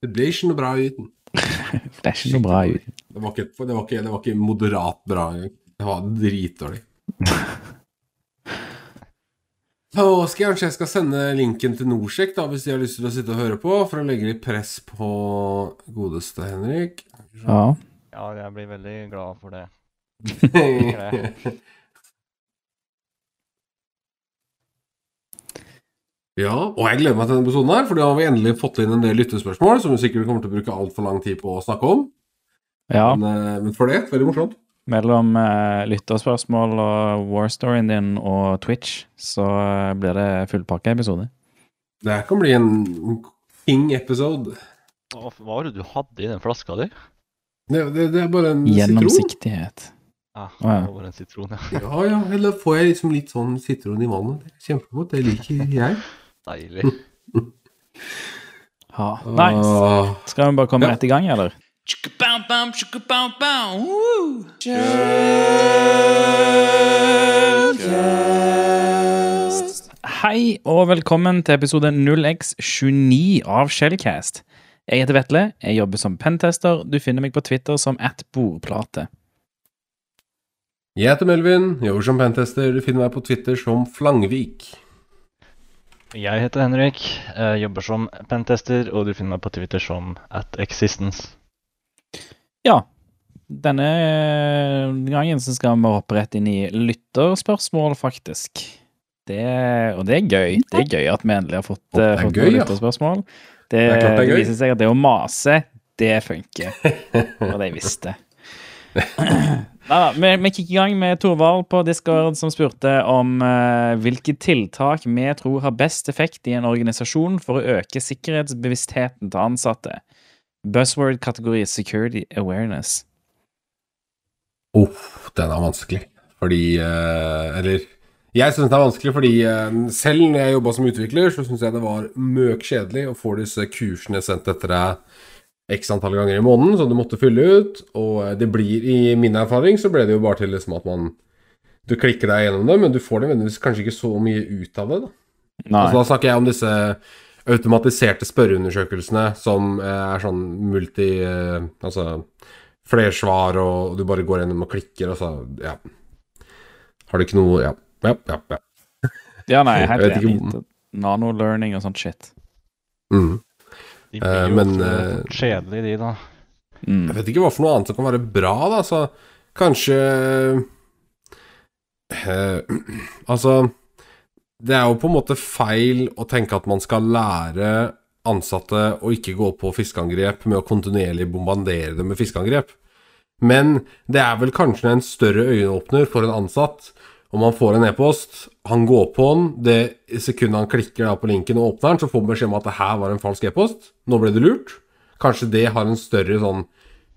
Det ble ikke noe bra uten. Det er ikke noe bra uten. Det var ikke, det var ikke, det var ikke moderat bra engang. Det var dritdårlig. Så skal jeg kanskje jeg skal sende linken til Norsek, da, hvis de har lyst til å sitte og høre på, for å legge litt press på godeste Henrik. Ja. Ja, jeg blir veldig glad for det. ja, og jeg gleder meg til denne episoden her, for da har vi endelig fått inn en del lyttespørsmål som vi sikkert kommer til å bruke altfor lang tid på å snakke om. ja. Men, eh, men for det, veldig morsomt. Mellom eh, lytterspørsmål og warstoryen din og Twitch, så eh, blir det fullpakkeepisode. Det her kan bli en king-episode. Hva, var det du hadde i den flaska di? Det, det, det er bare en sitron. Gjennomsiktighet. Ah, ja. det var en sitron, ja. Ja, ja, eller får jeg liksom litt sånn sitron i vannet. Det er Kjempegodt, det liker jeg. Deilig. Ja. Nice. Skal vi bare komme Ja. rett i gang, eller? Hei og velkommen til episode 0x29 av Shellcast. Jeg heter Vetle, jeg jobber som pentester. Du finner meg på Twitter som at bordplate. Jeg heter Melvin, jobber som pentester. Du finner meg på Twitter som Flangvik. Jeg heter Henrik, jeg jobber som pentester, og du finner meg på Twitter som at existence. Ja, denne gangen så skal vi hoppe rett inn i lytterspørsmål, faktisk. Det, og det er gøy. Det er gøy at vi endelig har fått, Det er eh, fått gøy, lytterspørsmål. Det, Det er klart det er det viser seg at det å mase, det funker. Og det jeg visste. Neida, vi, vi kikker i gang med Torvald på Discord som spurte om eh, hvilke tiltak vi tror har best effekt i en organisasjon for å øke sikkerhetsbevisstheten til ansatte. Buzzword-kategori security awareness. Uff, den er vanskelig. Fordi eh, Eller jeg syns den er vanskelig fordi eh, selv når jeg jobba som utvikler, så syns jeg det var møkkjedelig å få disse kursene sendt etter deg x antall ganger i måneden, som du måtte fylle ut. Og eh, det blir, i min erfaring, så ble det jo bare til liksom at man Du klikker deg gjennom det, men du får nødvendigvis kanskje ikke så mye ut av det. da. Altså, da snakker jeg om disse automatiserte spørreundersøkelsene som eh, er sånn multi eh, Altså flersvar, og du bare går gjennom og klikker, og så Ja. Har du ikke noe Ja, ja, ja. ja. Ja, nei, helt enig. Nano-learning og sånt shit. Mm. De Eh, blir jo men, eh, kjedelige, de, da. Mm. Jeg vet ikke hva for noe annet som kan være bra, da. Så kanskje eh, Altså Det er jo på en måte feil å tenke at man skal lære ansatte å ikke gå på fiskeangrep med å kontinuerlig bombardere dem med fiskeangrep. Men det er vel kanskje en større øyeåpner for en ansatt om han får en e-post, han går på den, det sekundet han klikker på linken og åpner den, så får han beskjed om at det her var en falsk e-post. Nå ble det lurt. Kanskje det har en større sånn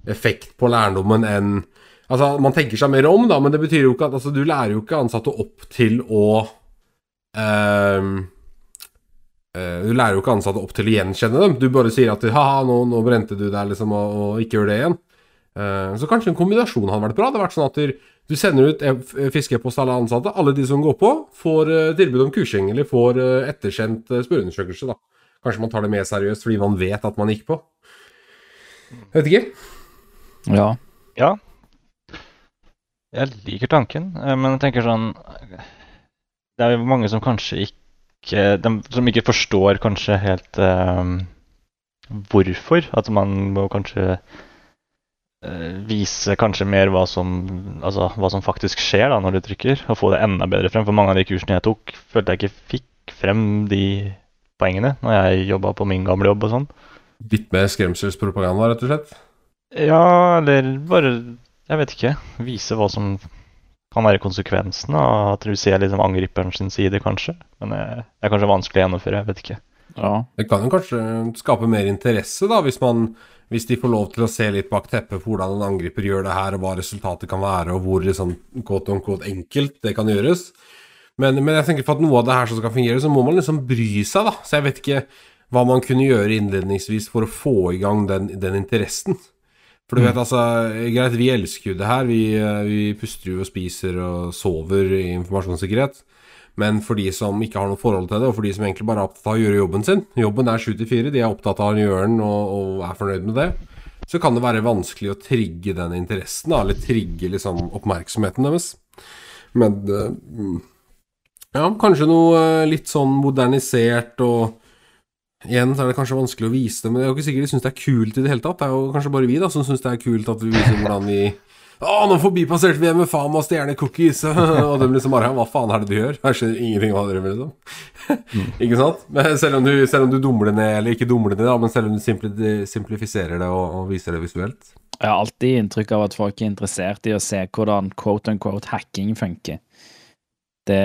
effekt på lærdommen enn Altså, man tenker seg mer om, da, men det betyr jo ikke at Altså, du lærer jo ikke ansatte opp til å ehm, eh, Du lærer jo ikke ansatte opp til å gjenkjenne dem. Du bare sier at ha-ha, nå, nå brente du deg, liksom, og, og ikke gjør det igjen. Uh, så kanskje en kombinasjon hadde vært bra. Det hadde vært sånn at du, sender ut e- fiskepost til alle ansatte. Alle de som går på, får eh, tilbud om kursing, eller får eh, ettersendt spørreundersøkelse, da. Kanskje man tar det mer seriøst fordi man vet at man gikk på. Jeg vet ikke. Ja. Ja. Jeg liker tanken, eh, men jeg tenker sånn Det er jo mange som kanskje ikke de, Som ikke forstår kanskje helt um, hvorfor. At man må kanskje eh, vise kanskje mer hva som, altså, hva som faktisk skjer da når du trykker, og få det enda bedre frem. For mange av de kursene jeg tok, følte jeg ikke fikk frem de poengene når jeg jobba på min gamle jobb og sånn. Litt mer skremselspropaganda, rett og slett. Ja, eller bare Jeg vet ikke. Vise hva som kan være konsekvensen av at du ser liksom angriperen sin side, kanskje. Men det det er kanskje vanskelig å gjennomføre. Jeg vet ikke. Ja. Det kan jo kanskje skape mer interesse, da, hvis, man, hvis de får lov til å se litt bak teppet på hvordan en angriper gjør det her, og hva resultatet kan være, og hvor liksom, quote on quote, enkelt det kan gjøres. Men, men jeg tenker for at noe av det her som skal fungere, så må man liksom bry seg, da. Så jeg vet ikke hva man kunne gjøre innledningsvis for å få i gang den, den interessen. For du vet, altså, greit, vi elsker jo det her. Vi, eh, vi puster jo og spiser og sover i informasjonssikkerhet. Men for de som ikke har noe forhold til det, og for de som egentlig bare er opptatt av å gjøre jobben sin Jobben er 7-4, de er opptatt av å gjøre den og, og er fornøyd med det. Så kan det være vanskelig å trigge den interessen, eller trigge liksom oppmerksomheten deres. Men eh, ja, kanskje noe eh, litt sånn modernisert og Igjen så er det kanskje vanskelig å vise det, men det er jo ikke sikkert de syns det er kult i det hele tatt. Det er jo kanskje bare vi da som syns det er kult at vi viser hvordan vi Å, nå forbipasserte vi med faen meg stjerne cookies! og de liksom bare Hva faen er det du gjør? Jeg skjønner ingenting hva dere gjør, liksom. ikke sant? Men selv om, du, selv om du dummer det ned, eller ikke dummer det ned, da, men selv om du simpli, simplifiserer det og, og viser det visuelt. Jeg har alltid inntrykk av at folk er interessert i å se hvordan quote unquote hacking funker. Det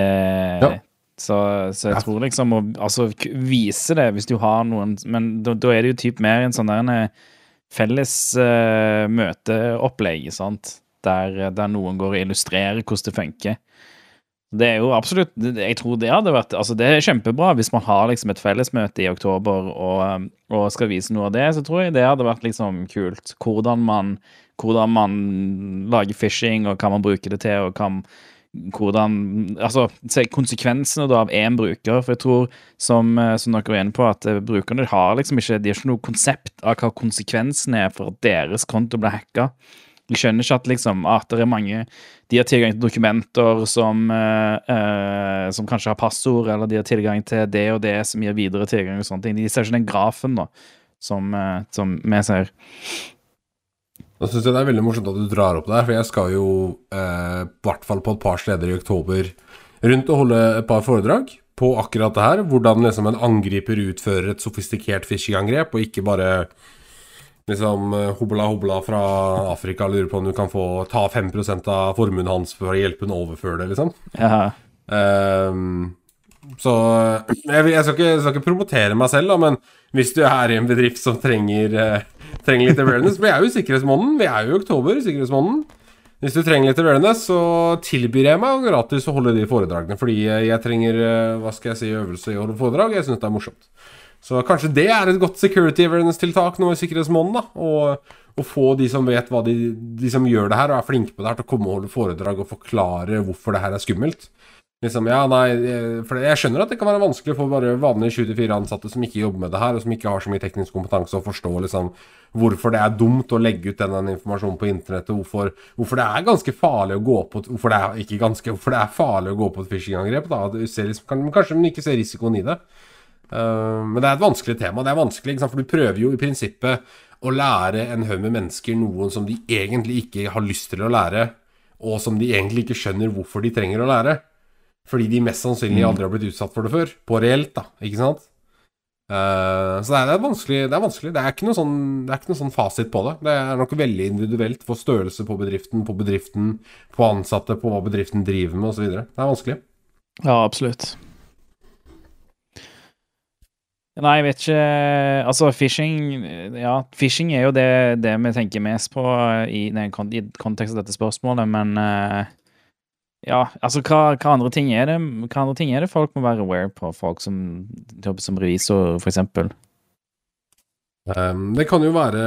Ja. Så, så jeg tror liksom å altså, vise det hvis du har noen Men da, da er det jo typ mer en sånn der eh, felles uh, møteopplegg, sant? Der, der noen går og illustrerer hvordan det funker. Det er jo absolutt Jeg tror det hadde vært Altså, det er kjempebra hvis man har liksom et fellesmøte i oktober og, um, og skal vise noe av det, så tror jeg det hadde vært liksom kult. Hvordan man, hvordan man lager phishing, og hva man bruker det til, og hva, hvordan Altså, se konsekvensene da av én bruker. For jeg tror, som, eh, som dere er inne på, at eh, brukerne har liksom ikke De har ikke noe konsept av hva konsekvensen er for at deres konto blir hacka. De skjønner ikke at liksom at det er mange De har tilgang til dokumenter som, eh, eh, som kanskje har passord, eller de har tilgang til det og det som gir videre tilgang og sånne ting. De ser ikke den grafen da, som, som vi ser. Da syns jeg det er veldig morsomt at du drar opp der, for jeg skal jo eh, i hvert fall på et par steder i oktober rundt og holde et par foredrag på akkurat det her. Hvordan liksom en angriper utfører et sofistikert phishing-angrep, og ikke bare liksom eh, hobla hobla fra Afrika lurer på om du kan få ta 5 av formuen hans for å hjelpe ham å overføre det, liksom. Ja, Um, så jeg, jeg, skal ikke, jeg skal ikke promotere meg selv, da, men hvis du er i en bedrift som trenger, uh, trenger litt awareness Vi er jo i sikkerhetsmåneden. Vi er jo i oktober, sikkerhetsmåneden. Hvis du trenger litt awareness, så tilbyr jeg meg gratis å holde de foredragene. Fordi jeg trenger eh, hva skal jeg si, øvelse i å holde foredrag. Jeg syns det er morsomt. Så kanskje det er et godt security awareness-tiltak nå i sikkerhetsmåneden. da å få de som vet hva de, de som gjør det her og er flinke på det her, til å komme og holde foredrag og forklare hvorfor det her er skummelt. Liksom, ja, nei, for jeg skjønner at det kan være vanskelig for bare vanlige 7-4 ansatte som ikke jobber med det her, og som ikke har så mye teknisk kompetanse, å forstå liksom hvorfor det er dumt å legge ut denne informasjonen på internettet, hvorfor, hvorfor det er ganske farlig å gå på Hvorfor det er ikke ganske, hvorfor det er farlig å gå på et phishing-angrep. liksom, Kanskje man ikke ser risikoen i det. Uh, men det er et vanskelig tema. Det er vanskelig, for du prøver jo i prinsippet å lære en haug med mennesker noen som de egentlig ikke har lyst til å lære, og som de egentlig ikke skjønner hvorfor de trenger å lære. Fordi de mest sannsynlig aldri har blitt utsatt for det før. På reelt, da. Ikke sant? Uh, så det er, det er vanskelig. Det er vanskelig. Det er ikke noe sånn, det ikke noe sånn fasit på det. Det er nok veldig individuelt for størrelse på bedriften, på bedriften, på ansatte, på hva bedriften driver med osv. Det er vanskelig. ja absolutt. Nei, jeg vet ikke Altså, phishing Ja, phishing er jo det, det vi tenker mest på i, den kon- i kontekst av dette spørsmålet, men eh, Ja, altså, hva, hva andre ting er det Hva andre ting er det folk må være aware på, folk som jobber som revisor, eksempel? Um, det kan jo være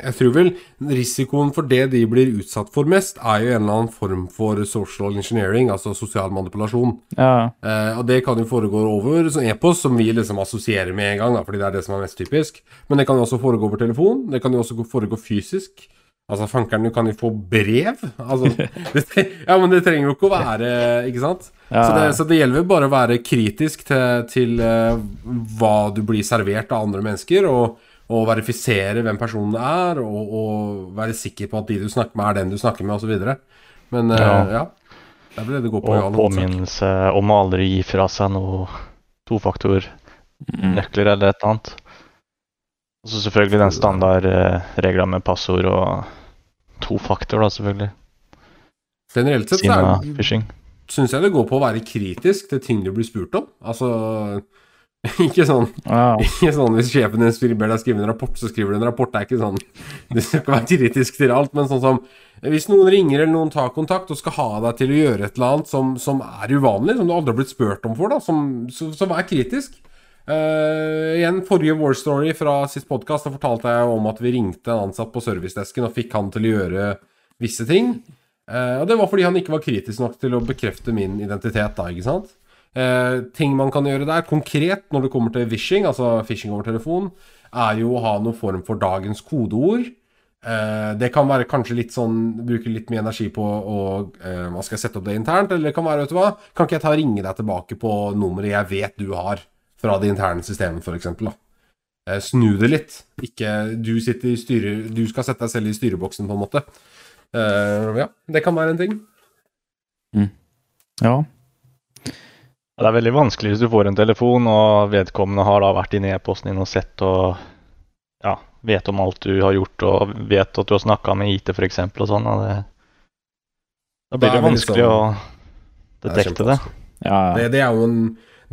Jeg tror vel risikoen for det de blir utsatt for mest, er jo en eller annen form for social engineering, altså sosial manipulasjon. Ja, Uh, og det kan jo foregå over sånn e-post, som vi liksom assosierer med en gang, da, fordi det er det som er mest typisk. Men det kan jo også foregå over telefon. Det kan jo også foregå fysisk. Altså, fankeren, du kan jo få brev. Altså, det, ja, men det trenger jo ikke å være Ikke sant? ja, Så, det, så det gjelder vel bare å være kritisk til, til uh, hva du blir servert av andre mennesker, og, og verifisere hvem personen er, og, og være sikker på at de du snakker med, er den du snakker med, osv. Men uh, Ja. ja. Det er vel det det går på. Og påminnelse om å aldri gi fra seg noe tofaktornøkler mm, eller et eller annet. Og så selvfølgelig den standardregla med passord og to faktor, da, selvfølgelig. Generelt sett så syns jeg det går på å være kritisk til ting du blir spurt om. Altså ikke sånn, wow. ikke sånn hvis sjefen din ber deg skrive en rapport, så skriver du en rapport. Det er ikke sånn Du skal ikke være kritisk til alt, men sånn som hvis noen ringer eller noen tar kontakt og skal ha deg til å gjøre et eller annet som, som er uvanlig, som du aldri har blitt spurt om for, da, som, så, så vær kritisk. Eh, igjen, forrige War Story fra sist podkast fortalte jeg om at vi ringte en ansatt på servicedesken og fikk han til å gjøre visse ting. Uh, og det var fordi han ikke var kritisk nok til å bekrefte min identitet, da, ikke sant. Uh, ting man kan gjøre der, konkret når det kommer til phishing, altså phishing over telefon, er jo å ha noen form for dagens kodeord. Det kan være kanskje litt sånn Bruke litt mye energi på å Hva skal jeg sette opp det internt? Eller det kan være, vet du hva Kan ikke jeg ta og ringe deg tilbake på nummeret jeg vet du har fra det interne systemet, f.eks. Eh, snu det litt. Ikke du i styre Du skal sette deg selv i styreboksen, på en måte. Eh, ja, det kan være en ting. Ja. Det er veldig vanskelig hvis du får en telefon, og vedkommende har da vært inne i e-posten din og sett og ja, vet om alt du har gjort, og vet at du har snakka med IT f.eks. og sånn. Det, da blir Da er det vanskelig sånn. å detekte det. kjempevanskelig. ja. Det, det er jo en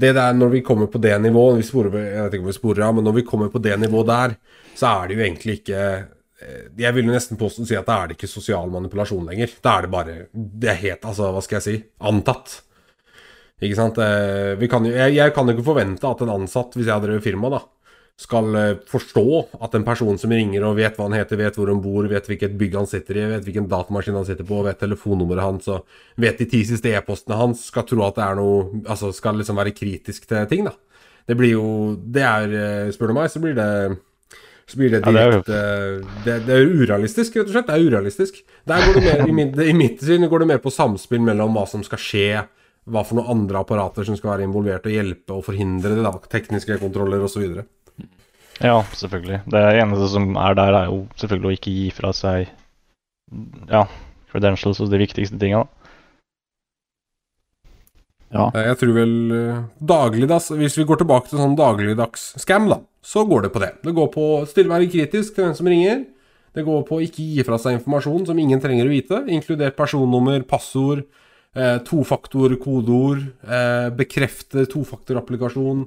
det der når vi kommer på det nivået vi sporer, Jeg vet ikke om vi sporer av, men når vi kommer på det nivået der, så er det jo egentlig ikke eh, Jeg vil jo nesten påstå si at da er det ikke sosial manipulasjon lenger. Da er det bare Det er helt Altså, hva skal jeg si? Antatt. Ikke sant? Eh, kan jo, jeg, jeg kan jo ikke forvente at en ansatt, hvis jeg har drevet firma, da, skal eh, forstå at en person som ringer og vet hva han heter, vet hvor han bor, vet hvilket bygg han sitter i, vet hvilken datamaskin han sitter på, vet telefonnummeret hans og vet de ti siste e-postene hans, skal tro at det er noe Altså skal liksom være kritisk til ting, da. Det blir jo Det er, eh, spør du meg, så blir det så blir det Ja, det direkte det, det er urealistisk, rett og slett. Det er urealistisk. Der går det mer, i, mitt, I mitt syn går det mer på samspill mellom hva som skal skje, hva for noen andre apparater som skal være involvert og hjelpe og forhindre det, da, tekniske kontroller osv. Ja, selvfølgelig. Det eneste som er der, er jo selvfølgelig å ikke gi fra seg ja, credentials og de viktigste tinga. ja. Jeg tror vel daglig, dagligdags Hvis vi går tilbake til sånn dagligdags-scam, da, så går det på det. Det går på å stille være kritisk til hvem som ringer. Det går på å ikke gi fra seg informasjon som ingen trenger å vite, inkludert personnummer, passord, eh, tofaktor, kodeord, eh, bekrefte tofaktorapplikasjon,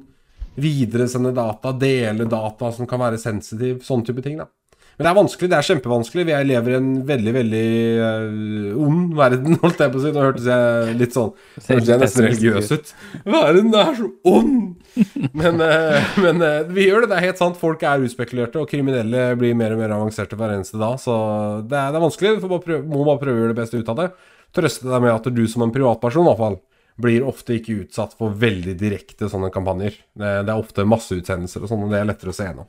videresende data, dele data som kan være sensitiv, sånn type ting, da. Men det er vanskelig, det er kjempevanskelig. Vi lever i en veldig, veldig eh, ond verden, holdt jeg på å si. Nå hørtes jeg litt sånn Hørtes jeg nesten religiøs ut. Verden er så ond! Men, eh, men eh, vi gjør det. Det er helt sant. Folk er uspekulerte, og kriminelle blir mer og mer avanserte hver eneste dag. Så det er, det er vanskelig. Du bare prøve, må bare prøve å gjøre det beste ut av det. Trøste deg med at du som en privatperson, i hvert fall, blir ofte ikke utsatt for veldig direkte sånne kampanjer. Det, det er ofte masseutsendelser og sånn, og det er lettere å se gjennom.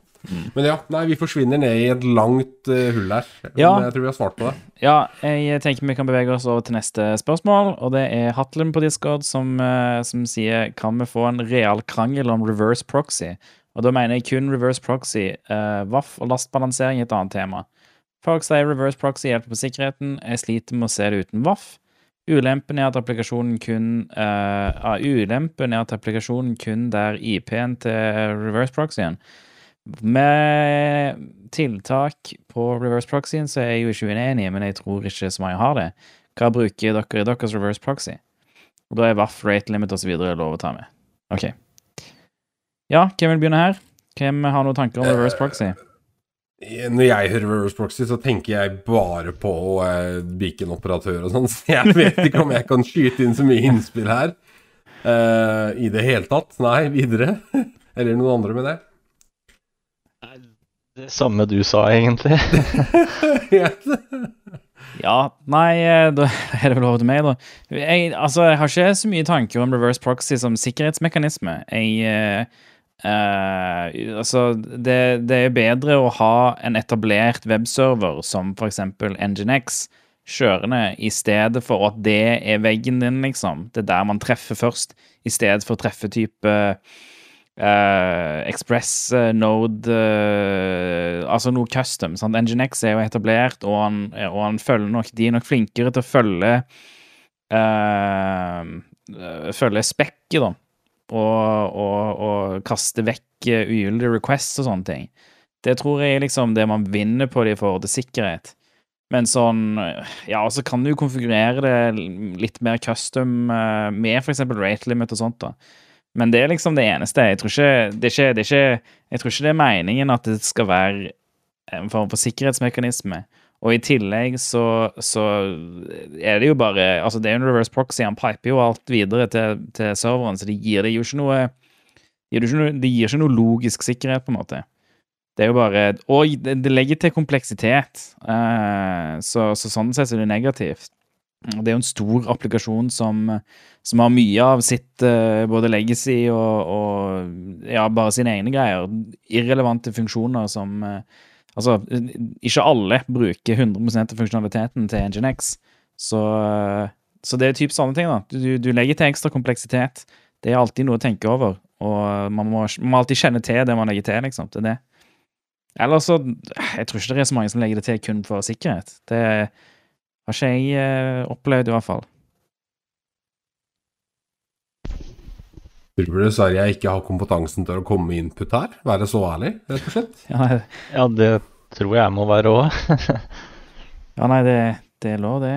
Men ja, nei, vi forsvinner ned i et langt uh, hull her. Ja. Jeg tror vi har svart på det. Ja, jeg tenker vi kan bevege oss over til neste spørsmål, og det er Hatlen på Discord som, uh, som sier Kan vi få en real krangel om reverse proxy? Og da mener jeg kun reverse proxy. Uh, VAF og lastbalansering er et annet tema. Folk sier reverse proxy hjelper på sikkerheten. Jeg sliter med å se det uten VAF. Ulempen er at applikasjonen kun uh, Ulempen er at applikasjonen kun der IP-en til reverse proxyen. Med tiltak på reverse proxyen så er jeg jo ikke uenig, men jeg tror ikke så mange har det. Hva bruker dere i deres reverse proxy? Og Da er VAF, rate limit osv. lov å ta med. OK. Ja, hvem vil begynne her? Hvem har noen tanker om reverse proxy? Når jeg hører reverse proxy, så tenker jeg bare på uh, beacon-operatør og sånn, så jeg vet ikke om jeg kan skyte inn så mye innspill her uh, i det hele tatt. Nei, videre. Eller noen andre med det. Det samme du sa, egentlig. Ja, nei, eh, da er det vel over til meg, da. Jeg, altså, jeg har ikke så mye tanker om reverse proxy som sikkerhetsmekanisme. Jeg eh, eh, Altså, det, det er bedre å ha en etablert webserver som eksempel Nginx kjørende, i stedet for at det er veggen din, liksom. Det er der man treffer først, i stedet for å treffe type uh, Express uh, Node Altså noe custom. Sant? Nginx er jo etablert, og han, og han følger nok De er nok flinkere til å følge Følge spekket, da. Og, og, og kaste vekk eh, ugyldige requests og sånne ting. Det tror jeg er liksom det man vinner på det i forhold til sikkerhet. Men sånn Ja, og så kan du konfigurere det litt mer custom eh, med eksempel rate limit og sånt, da. Men det er liksom det eneste. Jeg tror ikke det er ikke, det er ikke, jeg tror ikke det er meningen at det skal være en form for sikkerhetsmekanisme. Og i tillegg så, så er det jo bare Altså, det er en reverse proxy. Han piper jo alt videre til, til serveren, så det gir det jo ikke noe det gir, ikke det gir ikke noe logisk sikkerhet, på en måte. Det er jo bare Og det, legger til kompleksitet. eh, så, så sånn sett er det negativt. Det er jo en stor applikasjon som, som har mye av sitt eh, både legacy og, og ja, bare sine egne greier. Irrelevante funksjoner som eh, Altså, ikke alle bruker 100% av funksjonaliteten til Nginx, så, så det er typ sånne ting, da. Du, du legger til ekstra kompleksitet. Det er alltid noe å tenke over, og man må, man må alltid kjenne til det man legger til, liksom. Det det. Eller så Jeg tror ikke det er så mange som legger det til kun for sikkerhet. Det har ikke jeg eh, opplevd, i hvert fall. Tror du dessverre jeg ikke har kompetansen til å komme med input her? Være så ærlig, rett og slett? Ja, Ja, det tror jeg må være òg. ja nei, det, det er lov, det.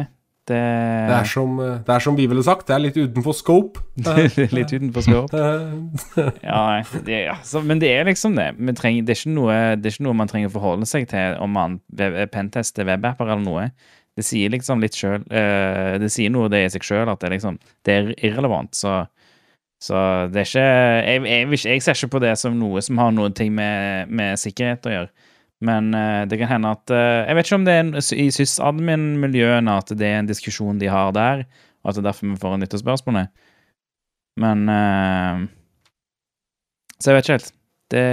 Det, Det er som, eh, det er som vi ville sagt, det er litt utenfor scope. litt utenfor skåp. Eh, Ja, det, ja. Så, men det er liksom det. Vi trenger, det, er ikke noe, det er ikke noe man trenger å forholde seg til om man pentester webapper eller noe. Det sier liksom litt sjøl Det sier noe det i seg sjøl, at det, liksom, det er irrelevant. Så, så det er ikke jeg, jeg, jeg ser ikke på det som noe som har noen ting med, med sikkerhet å gjøre. Men uh, det kan hende at uh, Jeg vet ikke om det er i sysadmin-miljøene at det er en diskusjon de har der, og at det er derfor vi får en lytterspørsmål. Men uh, Så jeg vet ikke helt. Det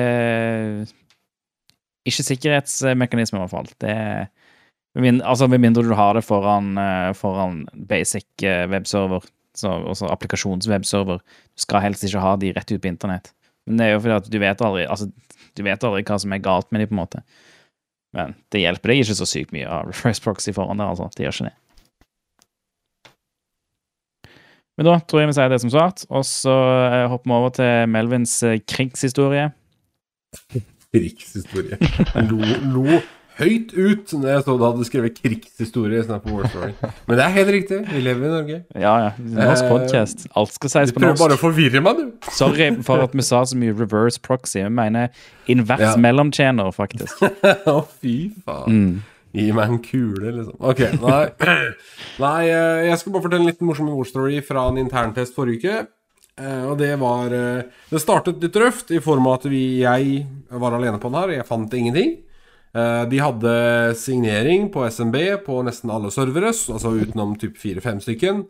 Ikke sikkerhetsmekanisme, i hvert fall. Det altså med mindre du har det foran, foran basic webserver, så, applikasjonswebserver. Du skal helst ikke ha de rett ut på internett. Men det er jo fordi at du vet aldri altså, du vet aldri hva som er galt med de, på en måte. Men det hjelper deg ikke så sykt mye av reverse proxy foran der, altså. Det gjør ikke det. Men da tror jeg vi sier det som svart, og så eh, hopper vi over til Melvins eh, krigshistorie. Krigshistorie. Lo, lo høyt ut når jeg så du hadde skrevet krigshistorie istedenfor War Story. Men det er helt riktig. Vi lever i Norge. Ja, ja. Norsk Eh, podcast. Alt skal sies på norsk. Du prøver bare å forvirre meg, du. Sorry for at vi sa så mye reverse proxy. Jeg mener invers Ja. mellomtjener, faktisk. Å, fy faen. Mm. Gi meg en kule, liksom. Ok, nei. nei, eh, jeg skal bare fortelle en liten morsom War Story fra en interntest forrige uke. Uh, Og det var uh, Det startet litt røft i form av at vi, jeg var alene på den her, og jeg fant ingenting. Eh, De hadde signering på SMB på nesten alle servere, altså utenom typ fire-fem stykken.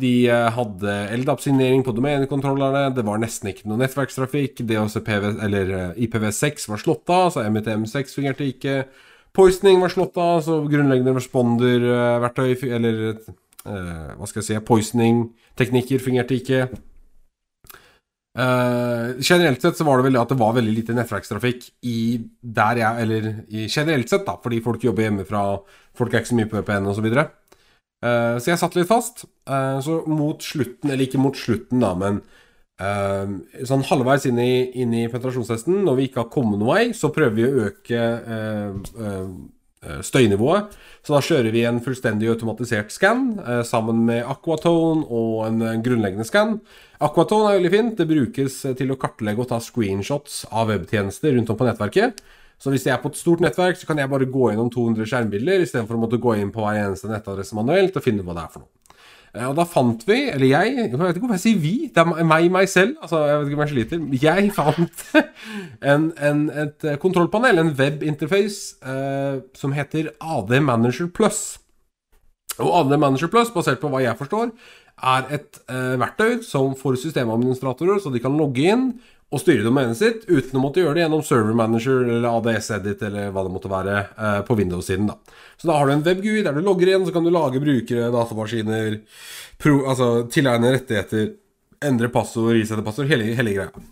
De eh, hadde LDAP-signering på domenekontrollerne, det var nesten ikke noe nettverkstrafikk. Eh, IPv6 var slått av, så MTM6 fungerte ikke. Poisoning var slått av, så grunnleggende responder-verktøy, eller hva skal jeg si Poisoning-teknikker fungerte ikke. Eh, generelt sett så var det vel at det var veldig lite nettverkstrafikk i der jeg Eller i generelt sett, da, fordi folk jobber hjemmefra, folk er ikke så mye på VPN osv. Så, videre. Eh, så jeg satt litt fast. Uh, så mot slutten, eller ikke mot slutten, da, men uh, sånn halvveis inn i, inn i penetrasjonstesten, når vi ikke har kommet noen vei, så prøver vi å øke støynivået. Så da kjører vi en fullstendig automatisert skann sammen med Aquatone og en grunnleggende skann. Aquatone er veldig fint. Det brukes eh, til å kartlegge og ta screenshots av webtjenester rundt om på nettverket. Så hvis jeg er på et stort nettverk, så kan jeg bare gå gjennom 200 skjermbilder istedenfor å måtte gå inn på hver eneste nettadresse manuelt og finne hva det er for noe. Eh, Og da fant vi, eller jeg Jeg vet ikke hvorfor jeg sier vi. Det er meg- meg, selv. Altså, jeg vet ikke om jeg sliter. Jeg fant en, en, et eh, kontrollpanel, en webinterface, eh, som heter AD Manager Plus. Og AD Manager Plus, basert på hva jeg forstår, er et eh, verktøy som får systemadministratorer, så de kan logge inn og styre domenet sitt uten å måtte gjøre det gjennom Server Manager eller ADS Edit eller hva det måtte være eh, på Windows-siden. da. Så da har du en web-GUI der du logger inn, så kan du lage brukere, datamaskiner, pro, altså tilegne rettigheter, endre passord, risette passord, hele, hele greia.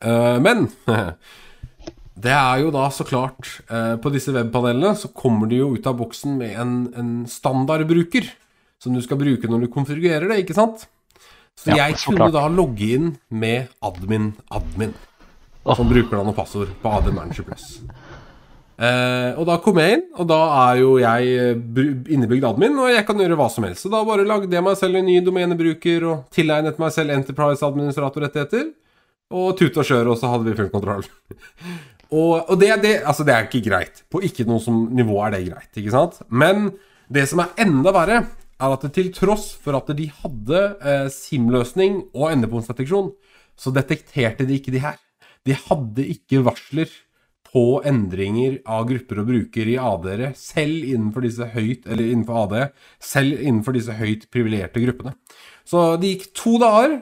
Eh, men det er jo da så klart eh, På disse webpanelene så kommer de jo ut av boksen med en, en standardbruker som du skal bruke når du konfigurerer det, ikke sant? Så Ja, jeg så kunne klart. da logge inn med admin-admin Åh. som brukernavn og passord på AD Manager Plus. Eh, og da kom jeg inn, og da er jo jeg eh, innebygd admin, og jeg kan gjøre hva som helst. Så da bare lagde jeg meg selv en ny domenebruker og tilegnet meg selv Enterprise-administratorrettigheter. Og tut og kjør, og så hadde vi full kontroll. og, og det, det, altså det er ikke greit. På ikke noe som nivå er det greit, ikke sant? Men det som er enda verre, er at til tross for at de hadde eh, SIM-løsning og endepunktsdeteksjon, så detekterte de ikke de her. De hadde ikke varsler på endringer av grupper og bruker i AD-ere, selv innenfor disse høyt Eller innenfor AD, selv innenfor disse høyt privilegerte gruppene. Så det gikk to dager.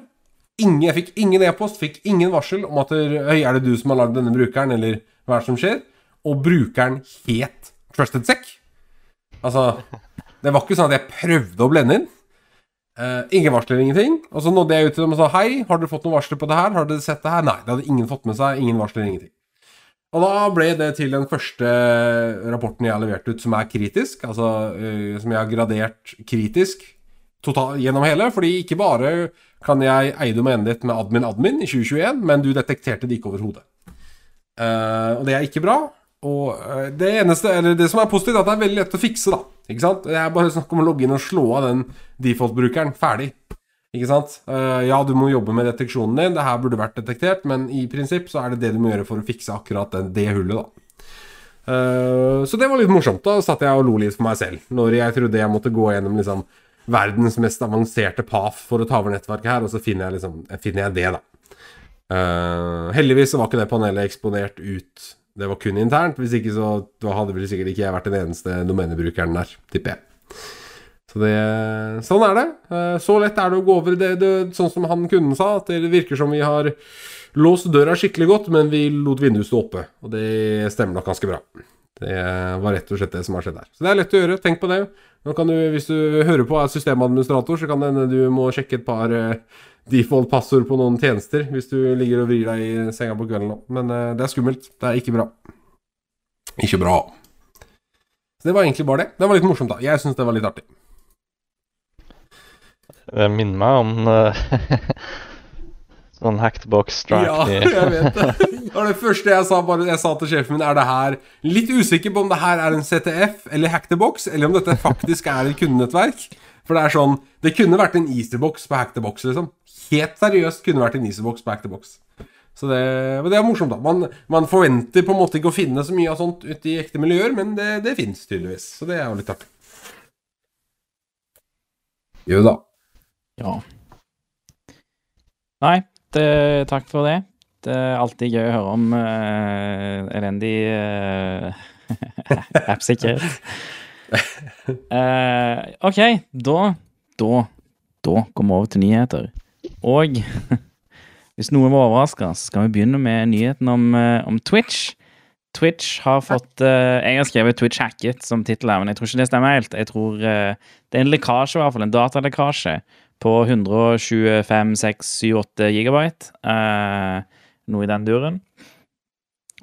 Ingen, jeg fikk ingen e-post, fikk ingen varsel om at Øy, er det du som har lagd denne brukeren, eller hva er det som skjer? Og brukeren het TrustedSec. Altså Det var ikke sånn at jeg prøvde å blende inn. Uh, ingen varsler, ingenting. Og så nådde jeg ut til dem og sa hei, har dere fått noen varsler på det her? Har dere sett det her? Nei, det hadde ingen fått med seg. Ingen varsler, ingenting. Og da ble det til den første rapporten jeg har levert ut som er kritisk. Altså uh, som jeg har gradert kritisk total, gjennom hele. Fordi ikke bare kan jeg eie domenet ditt med admin-admin i 2021, men du detekterte det ikke overhodet. Uh, og det er ikke bra. Og det eneste, eller det som er positivt, er at det er veldig lett å fikse, da. Ikke sant? Det er bare snakk om å logge inn og slå av den default-brukeren. Ferdig. Ikke sant? Uh, ja, du må jobbe med deteksjonen din. Det her burde vært detektert, men i prinsipp så er det det du må gjøre for å fikse akkurat det, det hullet, da. Uh, så det var litt morsomt. Da satt jeg og lo litt for meg selv. Når jeg trodde jeg måtte gå gjennom liksom verdens mest avanserte PAF for å ta over nettverket her, og så finner jeg, liksom, finner jeg det, da. Heldigvis så var ikke det panelet eksponert ut det var kun internt. Hvis ikke så hadde vel sikkert ikke jeg vært den eneste domenebrukeren der, tipper jeg. Så det, sånn er det. Eh, så lett er det å gå over det, det sånn som han kunden sa, at det virker som vi har låst døra skikkelig godt, men vi lot vinduet stå oppe. Og det stemmer nok ganske bra. Det var rett og slett det som har skjedd her. Så det er lett å gjøre. Tenk på det. Du, Hvis du hører på er systemadministrator, så kan det hende du må sjekke et par eh, default passord på noen tjenester hvis du ligger og vrir deg i senga på kvelden nå. Men uh, det er skummelt. Det er ikke bra. Ikke bra. Så det var egentlig bare det. Det var litt morsomt, da. Jeg syns det var litt artig. Det minner meg om uh, sånn hacked-box strike Ja, jeg vet det. Det var det første jeg sa, bare, jeg sa til sjefen min. Er det her Litt usikker på om det her er en CTF eller hack the box, eller om dette faktisk er et kundenettverk. For det er sånn Det kunne vært en Easterbox på hack the box, liksom helt seriøst kunne vært en Easybox back to box. Så det, det er morsomt, da. Man, man, forventer på en måte ikke å finne så mye av sånt ute i ekte miljøer, men det, det fins tydeligvis. Så det er jo litt artig. Jo da. Ja. Nei, det, takk for det. Det er alltid gøy å høre om uh, elendig uh, appsikkerhet. uh, OK, da Da Da går vi over til nyheter. Og hvis noen var overraska, så skal vi begynne med nyheten om, eh, om Twitch. Twitch har fått uh, Jeg har skrevet 'Twitch hacket' som tittel her, men jeg tror ikke det stemmer helt. Jeg tror uh, Det er en lekkasje, i hvert fall. En datalekkasje på 125, 6, 7, 8 gigabyte. Uh, noe i den duren.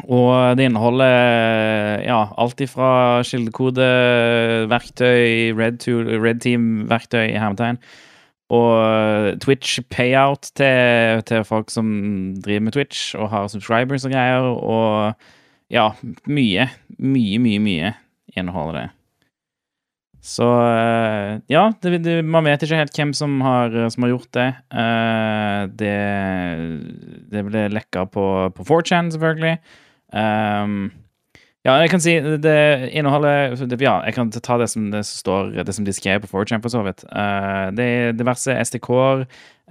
Og det inneholder ja, alt ifra kildekodeverktøy, Red, Red Team-verktøy i hermetegn, og Twitch payout til, til, folk som driver med Twitch og har subscribers og greier. Og ja, mye, mye, mye, mye inneholder det. Så eh, ja, det, det, man vet ikke helt hvem som har, som har gjort det. Uh, det. det. ble lekka på, på 4chan, selvfølgelig. Um, ja, jeg kan si det inneholder Ja, jeg kan ta det som det står Det som de skrev på 4chan, for så vidt. Uh, det er diverse SDK-er, uh,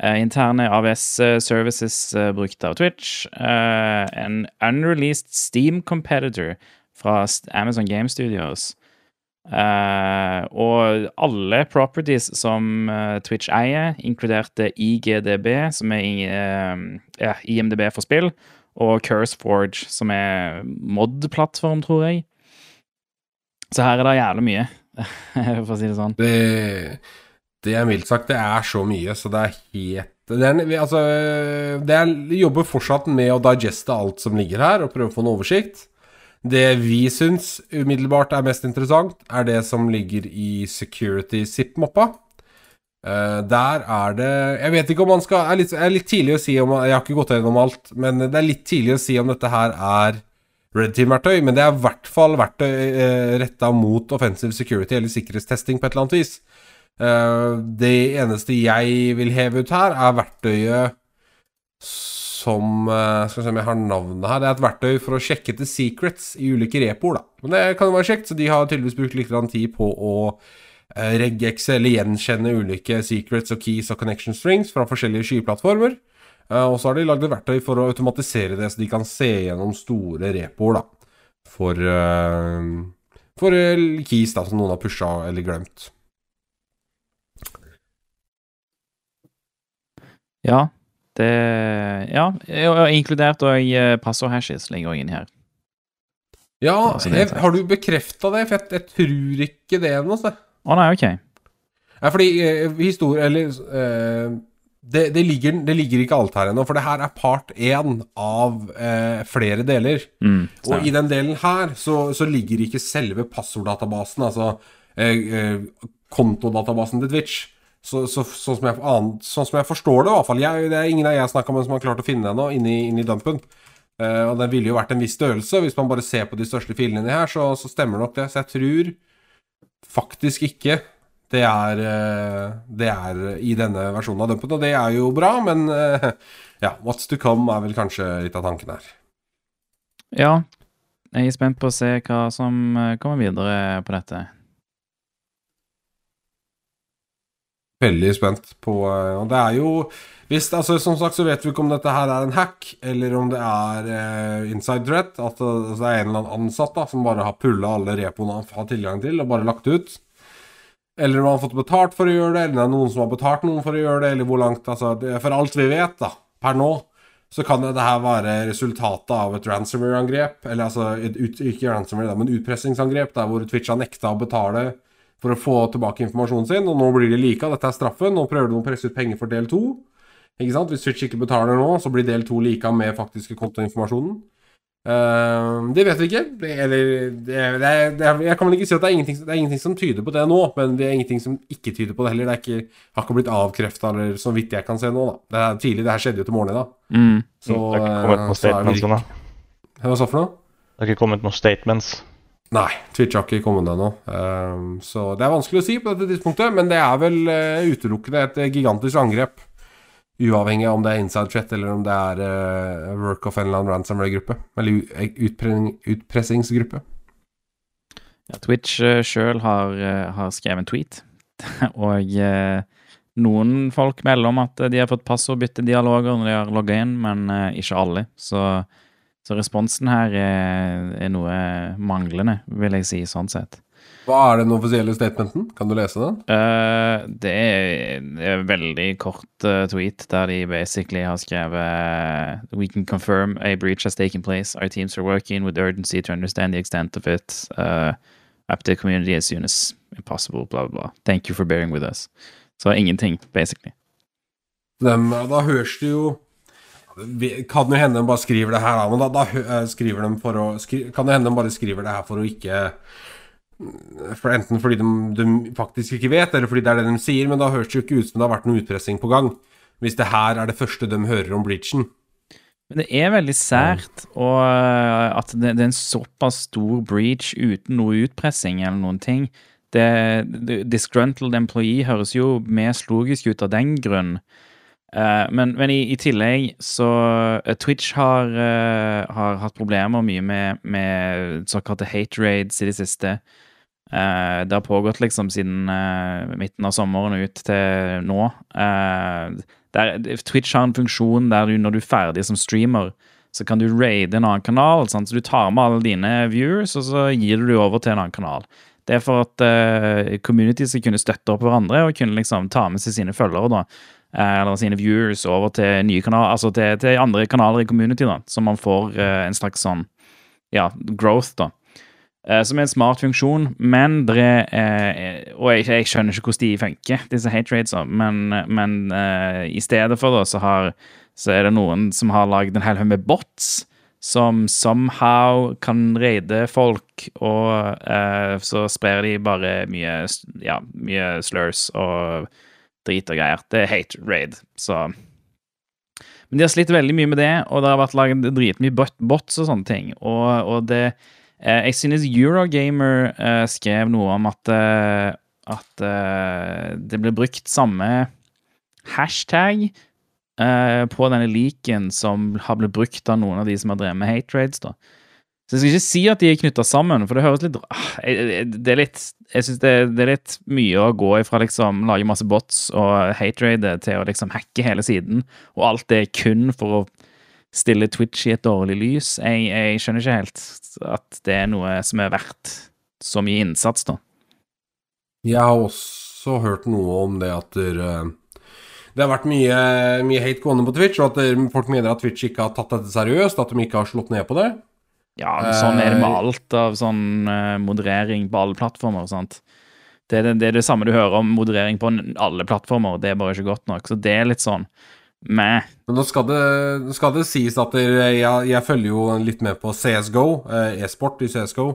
eh, interne AVS-services eh, brukt av Twitch, en unreleased Steam competitor fra Amazon Game Studios. og alle properties som Twitch eier, inkludert IGDB, som er IMDb for spill og CurseForge, som er mod-plattform, tror jeg. Så her er det jævlig mye, for å si det sånn. Det, det er mildt sagt, det er så mye, så det er helt det altså, er, jobber fortsatt med å digeste alt som ligger her, og prøve å få en oversikt. Det vi syns umiddelbart er mest interessant, er det som ligger i security zip-mappa. Uh, der er det Jeg vet ikke om man skal er litt, er litt tidlig å si om Jeg har ikke gått gjennom alt, men det er litt tidlig å si om dette her er Red Team-verktøy. Men det er i hvert fall verktøy uh, eh, retta mot offensive security eller sikkerhetstesting på et eller annet vis. Uh, det eneste jeg vil heve ut her, er verktøyet som uh, Skal vi se om jeg har navnet her. Det er et verktøy for å sjekke til secrets i ulike repoer, da. Men det kan jo være kjekt, så de har tydeligvis brukt litt tid på å regexe eller gjenkjenne ulike secrets og keys og connection strings fra forskjellige skyplattformer. Eh, og så har de lagd et verktøy for å automatisere det, så de kan se gjennom store repoer. da. for, eh, for eh, keys da, som noen har pusha eller glemt. Ja, det Ja, og inkludert og passordhashes ligger også inni her. Ja, jeg, har du bekrefta det? For jeg, jeg tror ikke det ennå. altså. Å nei, OK. Ja, fordi eh, historie Eller eh, det, det, ligger, det ligger ikke alt her ennå, for det her er part én av eh, flere deler. Mm, Og i den delen her så, så ligger ikke selve passorddatabasen, altså eh, eh, kontodatabasen til Twitch. Så, så, sånn, som jeg, an, sånn som jeg forstår det, i hvert fall. Jeg, det er ingen av jeg snakka med som har klart å finne ennå, inni, inni dumpen. Uh, og den ville jo vært en viss størrelse. Hvis man bare ser på de største filene her, så, så stemmer nok det. Så jeg tror faktisk ikke det er, eh, det er i denne versjonen av Dumpet, Og det er jo bra, men eh, ja, what's to come er vel kanskje litt av tanken her. Ja, jeg er spent på å se hva som eh, kommer videre på dette. Veldig spent på eh, Og det er jo hvis, altså, Som sagt så vet vi ikke om dette her er en hack, eller om det er uh, inside threat. At det, altså, det er en eller annen ansatt da som bare har pulla alle repoene han har tilgang til, og bare lagt ut. Eller om han har fått betalt for å gjøre det, eller det er noen som har betalt noen for å gjøre det, eller hvor langt altså, det, For alt vi vet, da, per nå, så kan det her være resultatet av et ransomware-angrep. Eller altså et ut, ikke ransomware, men utpressingsangrep, der hvor Twitch har nekta å betale for å få tilbake informasjonen sin, og nå blir de lika. Dette er straffen. Nå prøver de å presse ut penger for del to. Ikke sant? Hvis Twitch ikke betaler nå, så blir del to lika med faktiske kontoinformasjonen. Uh, det vet vi ikke. Det, eller det, det, det, Jeg kan vel ikke si at det er, ingenting, det er ingenting som tyder på det nå, men det er ingenting som ikke tyder på det heller. Det er ikke, har ikke blitt avkrefta, eller så vidt jeg kan se nå. da Det er tidlig, det her skjedde jo til morgenen i dag. Mm. Så, det har ikke kommet noen statements så er det statements ennå. Hva sa du for noe? Det har ikke kommet noen statements. Nei, Twitch har ikke kommet ennå. Um, så det er vanskelig å si på dette tidspunktet, men det er vel uh, utelukkende et uh, gigantisk angrep. Uavhengig av om det er inside chat eller om det er uh, work of en eller annen ransomware-gruppe. Eller utpressingsgruppe. Ja, Twitch uh, sjøl har, uh, har, skrevet en tweet, og noen folk melder om at de har fått passordbyttedialoger når de har logga inn, men ikke alle. Så, så responsen her er, er, noe manglende, vil jeg si, sånn sett. Hva er den offisielle statementen? Kan du lese den? det er en veldig kort tweet der de basically har skrevet We can confirm a breach has taken place. Our teams are working with urgency to understand the extent of it. Uh, up to the community as soon as impossible, bla, bla, bla. Thank you for bearing with us. Så ingenting, basically. Dem, da høres det jo Kan jo hende de bare skriver det her, men da, da skriver de for å skri, Kan det hende de bare skriver det her for å ikke for Enten fordi de, de, faktisk ikke vet, eller fordi det er det de sier, men da høres det jo ikke ut som det har vært noe utpressing på gang. Hvis det her er det første de hører om bleachen. Men det er veldig sært og at det, det, er en såpass stor breach uten noe utpressing eller noen ting. Det, det, disgruntled employee høres jo mest logisk ut av den grunn. Uh, men, men i, i, tillegg så uh, Twitch har, uh, har, hatt problemer mye med, med såkalte hate raids i det siste. det har pågått liksom siden midten av sommeren og ut til nå. Der, Twitch har en funksjon der du, når du er ferdig som streamer, så kan du raide en annen kanal. Sant? Så du tar med alle dine viewers, og så gir du dem over til en annen kanal. Det er for at uh, community skal kunne støtte opp hverandre og kunne liksom ta med seg sine følgere, da. Uh, eller sine viewers over til nye kanaler, altså til, til andre kanaler i community, da. Så man får uh, en slags sånn ja, growth, da. Som er en smart funksjon, men det er Og jeg, jeg, skjønner ikke hvordan de funker, disse hate raidsa, men, men uh, i stedet for det, så, har, så er det noen som har lagd en hel haug med bots som somehow kan raide folk, og uh, så sprer de bare mye, ja, mye slurs og drit og greier. Det er hate raid, så Men de har slitt veldig mye med det, og det har vært laget dritmye bots og sånne ting, og, og det jeg synes Eurogamer eh, skrev noe om at, uh, at eh, det ble brukt samme hashtag på denne leaken som har blitt brukt av noen av de som har drevet med hate raids. da. Så jeg skal ikke si at de er knytta sammen, for det høres litt Det er litt Jeg syns det, det, er litt mye å gå ifra liksom lage masse bots og hate raide til å liksom hacke hele siden, og alt det er kun for å stille Twitch i et dårlig lys. Jeg, jeg skjønner ikke helt at det er noe som er verdt så mye innsats, da. Jeg har også hørt noe om det at der, eh, det har vært mye, mye hate gående på Twitch, og at folk mener at Twitch ikke har tatt dette seriøst, at de ikke har slått ned på det. Ja, sånn er det med Eh, alt av sånn eh, moderering på alle plattformer. sant? Det er det, det er det samme du hører om moderering på alle plattformer. Det er bare ikke godt nok. Så det er litt sånn meh. Men nå skal det, nå skal det sies at jeg, jeg følger jo litt med på CSGO, eh, e-sport i CSGO.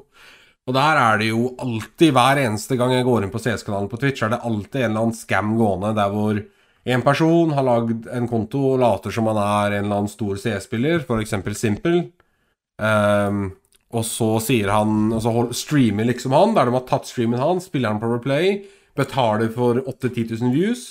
Og der er det jo alltid, hver eneste gang jeg går inn på CS-kanalen på Twitch, er det alltid en eller annen scam gående der hvor en person har lagd en konto og later som han er en eller annen stor CS-spiller, f.eks. Simple. Ehm, og så sier han Og så streamer liksom han, der de har tatt streamen hans, spiller han på replay, betaler for 8000-10 000 views,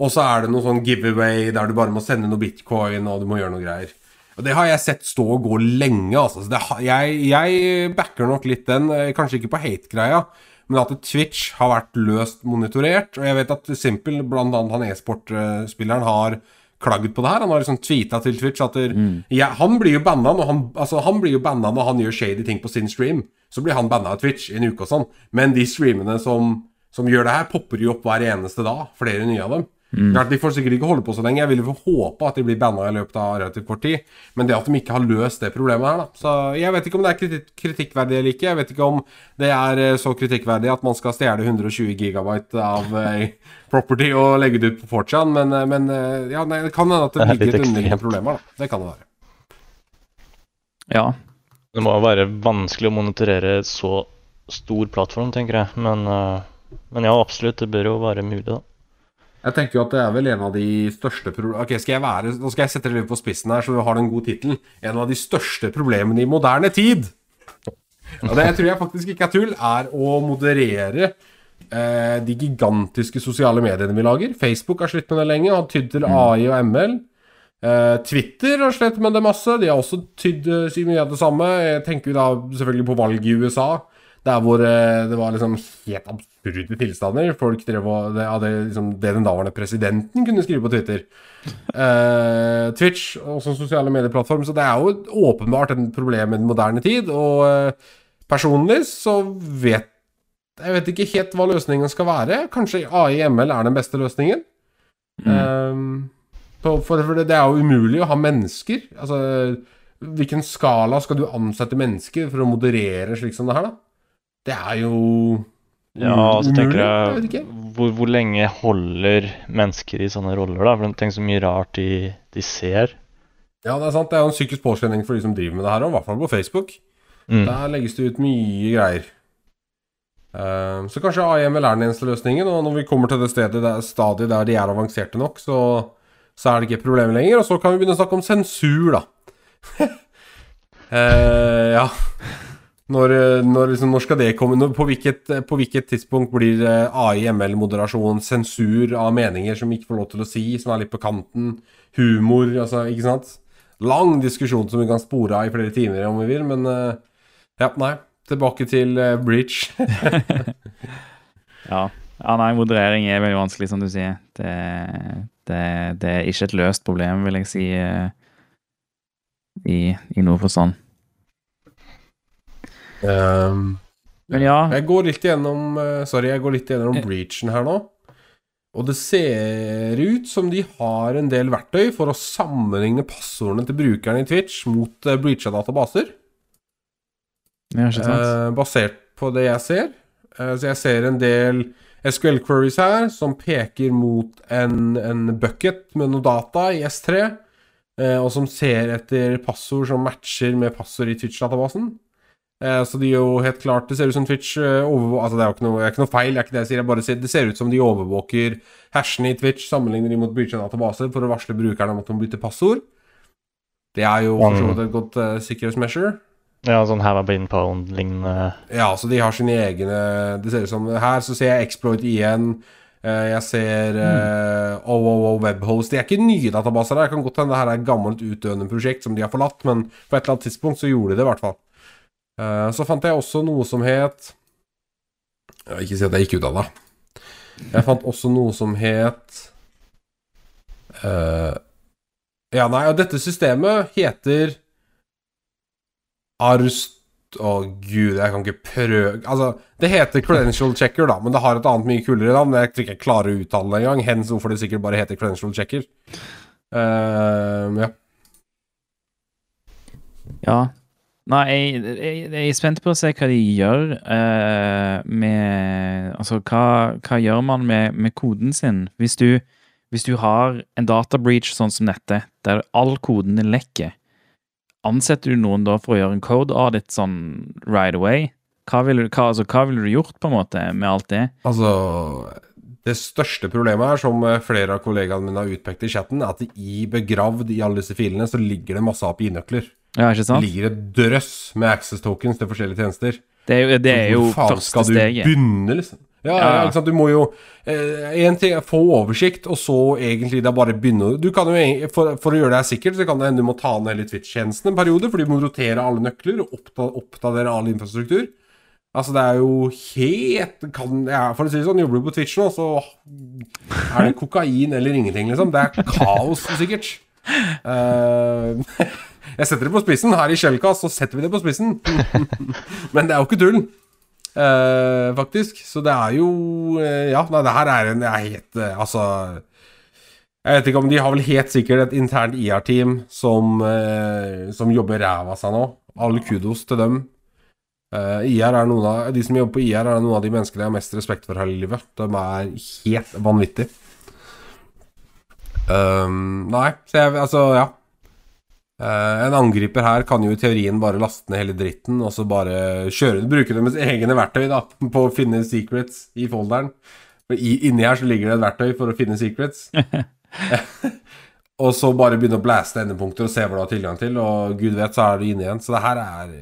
og så er det noe sånn giveaway der du bare må sende noe bitcoin, og du må gjøre noe greier. Og det har jeg sett stå og gå lenge, altså. Så det, jeg, jeg backer nok litt den, eh, kanskje ikke på hate-greia, men at Twitch har vært løst monitorert. Og jeg vet at Simple, blant annet han e-sportspilleren, har klagd på det her. Han har liksom tweeta til Twitch at der, ja, han blir jo banna når han, altså, han blir jo banna når han gjør shady ting på sin stream. Så blir han banna av Twitch i en uke og sånn. Men de streamene som, som gjør det her, popper jo opp hver eneste dag. Flere nye av dem. Klart, De får sikkert ikke holde på så lenge. Jeg vil jo håpe at de blir banna i løpet av relativt kort tid. Men det at de ikke har løst det problemet her, da. Så jeg vet ikke om det er kritikk kritikkverdig eller ikke. Jeg vet ikke om det er eh, så kritikkverdig at man skal stjele 120 gigabyte av eh, property og legge det ut på 4chan, men, eh, men eh, ja, nei, det kan hende at det er ligger et underliggende problem her, da. Det kan det være. Ja. Det må være vanskelig å monitorere så stor plattform, tenker jeg. Men, men ja, absolutt. Det bør jo være mulig, da. Jeg tenker jo at det er vel en av de største Ok, skal jeg være Nå skal jeg sette det litt på spissen her, så har en god tittel. En av de største problemene i moderne tid. Og det tror jeg faktisk ikke er tull, er å moderere eh, de gigantiske sosiale mediene vi lager. Facebook har slitt med det lenge, har tydd til AI og ML. Eh, Twitter har slitt med det masse. De har også tydd eh, mye av det samme. Jeg tenker jo da selvfølgelig på valget i USA, der hvor eh, det var liksom helt absurde tilstander. Folk drev og Det, det, liksom, det den daværende presidenten kunne skrive på Twitter. Uh, Twitch, også en sosiale medieplattform. Så det er jo åpenbart et problem i den moderne tid. Og uh, personlig så vet jeg vet ikke helt hva løsningen skal være. Kanskje AI-ML er den beste løsningen. Mm. Um, for, for det, det er jo umulig å ha mennesker. Altså, hvilken skala skal du ansette mennesker for å moderere slik som det her, da? Det er jo Ja, så tenker Jeg hvor, hvor lenge holder mennesker i sånne roller, da? For Tenk så mye rart de, de ser. Ja, det er sant. Det er jo en psykisk påkjenning for de som driver med det her, og i hvert fall på Facebook. Mm. Der legges det ut mye greier. Uh, så kanskje AIML er den eneste løsningen, og når vi kommer til det stedet der, stadiet der de er avanserte nok, så, så er det ikke et problem lenger. Og så kan vi begynne å snakke om sensur, da. uh, ja. Når, eh, når, liksom, når skal det komme? Når, på, hvilket, på hvilket tidspunkt blir eh, AI-ML-moderasjon sensur av meninger som ikke får lov til å si, som er litt på kanten? Humor, altså, ikke sant? Lang diskusjon som vi kan spore av i flere timer om vi vil, men eh, ja, nei. Tilbake til uh, bridge. Ja. ja, nei, moderering er veldig vanskelig, som du sier. Det, det, det er ikke et løst problem, vil jeg si, eh, i, i noe forstand. Um, Men ja, jeg går litt gjennom eh, Sorry, jeg går litt gjennom Breachen her nå. Og det ser ut som de har en del verktøy for å sammenligne passordene til brukerne i Twitch mot uh, breacha databaser. ja, ikke sant? Eh, basert på det jeg ser. Eh, så jeg ser en del SQL queries her som peker mot en, en bucket med noe data i S3, eh, og som ser etter passord som matcher med passord i Twitch-databasen. Eh, så de jo helt klart Det ser ut som Twitch eh, overvåker Altså, det er jo ikke noe, ikke noe feil, det er ikke det jeg sier. Jeg bare sier, det ser ut som de overvåker hashene i Twitch, sammenligner de mot breacha databaser for å varsle brukerne om at de bytter passord. Det er jo for så vidt et godt uh, sikkerhetsmeasure. Ja, sånn have a been pound-lignende Ja, så de har sine egne Det ser ut som Her så ser jeg Exploit igjen. Eh, Jeg ser uh, OOO Webhost. De er ikke nye databaser. Det kan godt hende det her er et gammelt utdøende prosjekt som de har forlatt, men på et eller annet tidspunkt så gjorde de det i hvert fall. Eh, Så fant jeg også noe som het Jeg vil ikke si at jeg gikk ut av det. Jeg fant også noe som het uh, Ja, nei, og dette systemet heter Arst... Å, gud, jeg kan ikke prøve Altså, det heter Credential Checker, da, men det har et annet mye kulere navn. Jeg tror ikke jeg klarer å uttale det engang. Hens hvorfor det sikkert bare heter Credential Checker. Uh, ja. Ja. Nei, jeg, jeg, jeg, er spent på å se hva de gjør uh, med Altså, hva, hva gjør man med, med, koden sin? Hvis du, hvis du har en data breach sånn som dette, der all koden lekker Ansetter du noen da for å gjøre en code audit sånn right away? Hva ville, hva, altså, ville du gjort på en måte med alt det? Altså, det største problemet her, som flere av kollegaene mine har utpekt i chatten, er at i begravd i alle disse filene så ligger det masse API-nøkler. Ja, ikke sant? Det ligger et drøss med access tokens til forskjellige tjenester. Det er jo, det er jo første skal du begynne, liksom? Ja, ja. ikke sant. Du må jo eh, ting er få oversikt, og så egentlig da bare begynne Du kan jo, for, for å gjøre deg sikkert, så kan det hende du må ta ned hele Twitch-tjenesten en periode, for du må rotere alle nøkler og oppdatere all infrastruktur. Altså, det er jo helt kan, ja, For å si det sånn, jobber du på Twitch nå, så er det kokain eller ingenting, liksom. Det er kaos, sikkert. Uh, jeg setter det på spissen. Her i Shellcast så setter vi det på spissen. Men det er jo ikke tull. Uh, faktisk. Så det er jo uh, Ja, nei, det her er en Jeg helt uh, Altså Jeg vet ikke om De har vel helt sikkert et internt IR-team som, som jobber ræva av seg nå. All kudos til dem. IR er noen av De som jobber på IR, er noen av de menneskene jeg har mest respekt for her i livet. De er helt vanvittige. Um, nei, så jeg Altså, ja. Uh, en angriper her kan jo i teorien bare laste ned hele dritten og så bare kjøre det, bruke deres egne verktøy da, på å finne secrets i folderen. For i, inni her så ligger det et verktøy for å finne secrets. og så bare begynne å blaste endepunkter og se hva du har tilgang til, og gud vet, så er du inne igjen. Så det her er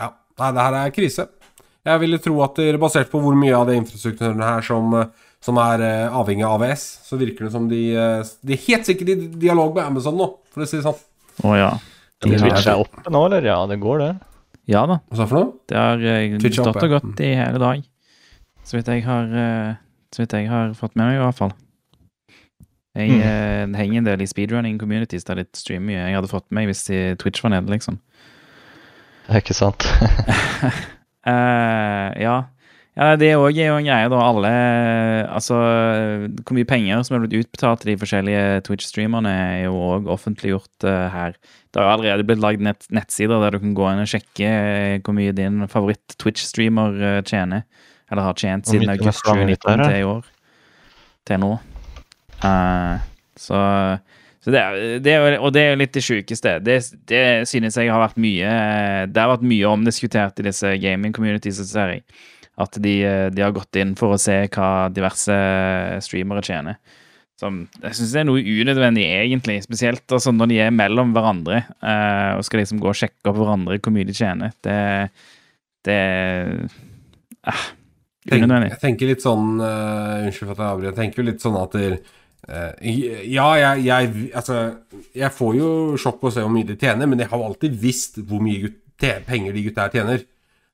Ja, det her er krise. Jeg ville tro at det er basert på hvor mye av det infrastrukturen her som, som er uh, avhengig av AVS, så virker det som de, uh, de er helt sikkert i dialog med Amazon nå, for å si det sånn. Å oh, ja. De Twitch er oppe nå, eller? Ja, det går, det. Ja da. Hva sa for noe? Det har uh, stått og gått i hele dag. Så vidt jeg har, uh, så vidt jeg har fått med meg, i hvert fall. Jeg mm. uh, henger en del i speedrunning communities der de streamer mye. Jeg hadde fått med meg hvis Twitch var nede, liksom. Det er ikke sant. uh, ja. Ja, Det òg er jo en greie, da. Alle Altså, hvor mye penger som er blitt utbetalt til de forskjellige Twitch-streamerne, er jo òg offentliggjort uh, her. Det har jo allerede blitt lagd nett nettsider der du kan gå inn og sjekke uh, hvor mye din favoritt-Twitch-streamer uh, tjener. Eller har tjent siden august 2019 til i år. Til nå. så så det, det er, og det er jo litt det sjukeste. Det, det, synes jeg har vært mye Det har vært mye omdiskutert i disse gaming communities, ser jeg. At de, de, har gått inn for å se hva diverse streamere tjener. Som jeg syns er noe unødvendig, egentlig. Spesielt altså, når de er mellom hverandre uh, og skal liksom gå og sjekke opp hverandre hvor mye de tjener. Det, det uh, Unødvendig. Jeg tenker litt sånn uh, Unnskyld for at jeg avbryter. Jeg tenker litt sånn at der, ja, jeg, jeg, altså, jeg får jo sjokk på å se hvor mye de tjener, men jeg har alltid visst hvor mye penger de gutta her tjener.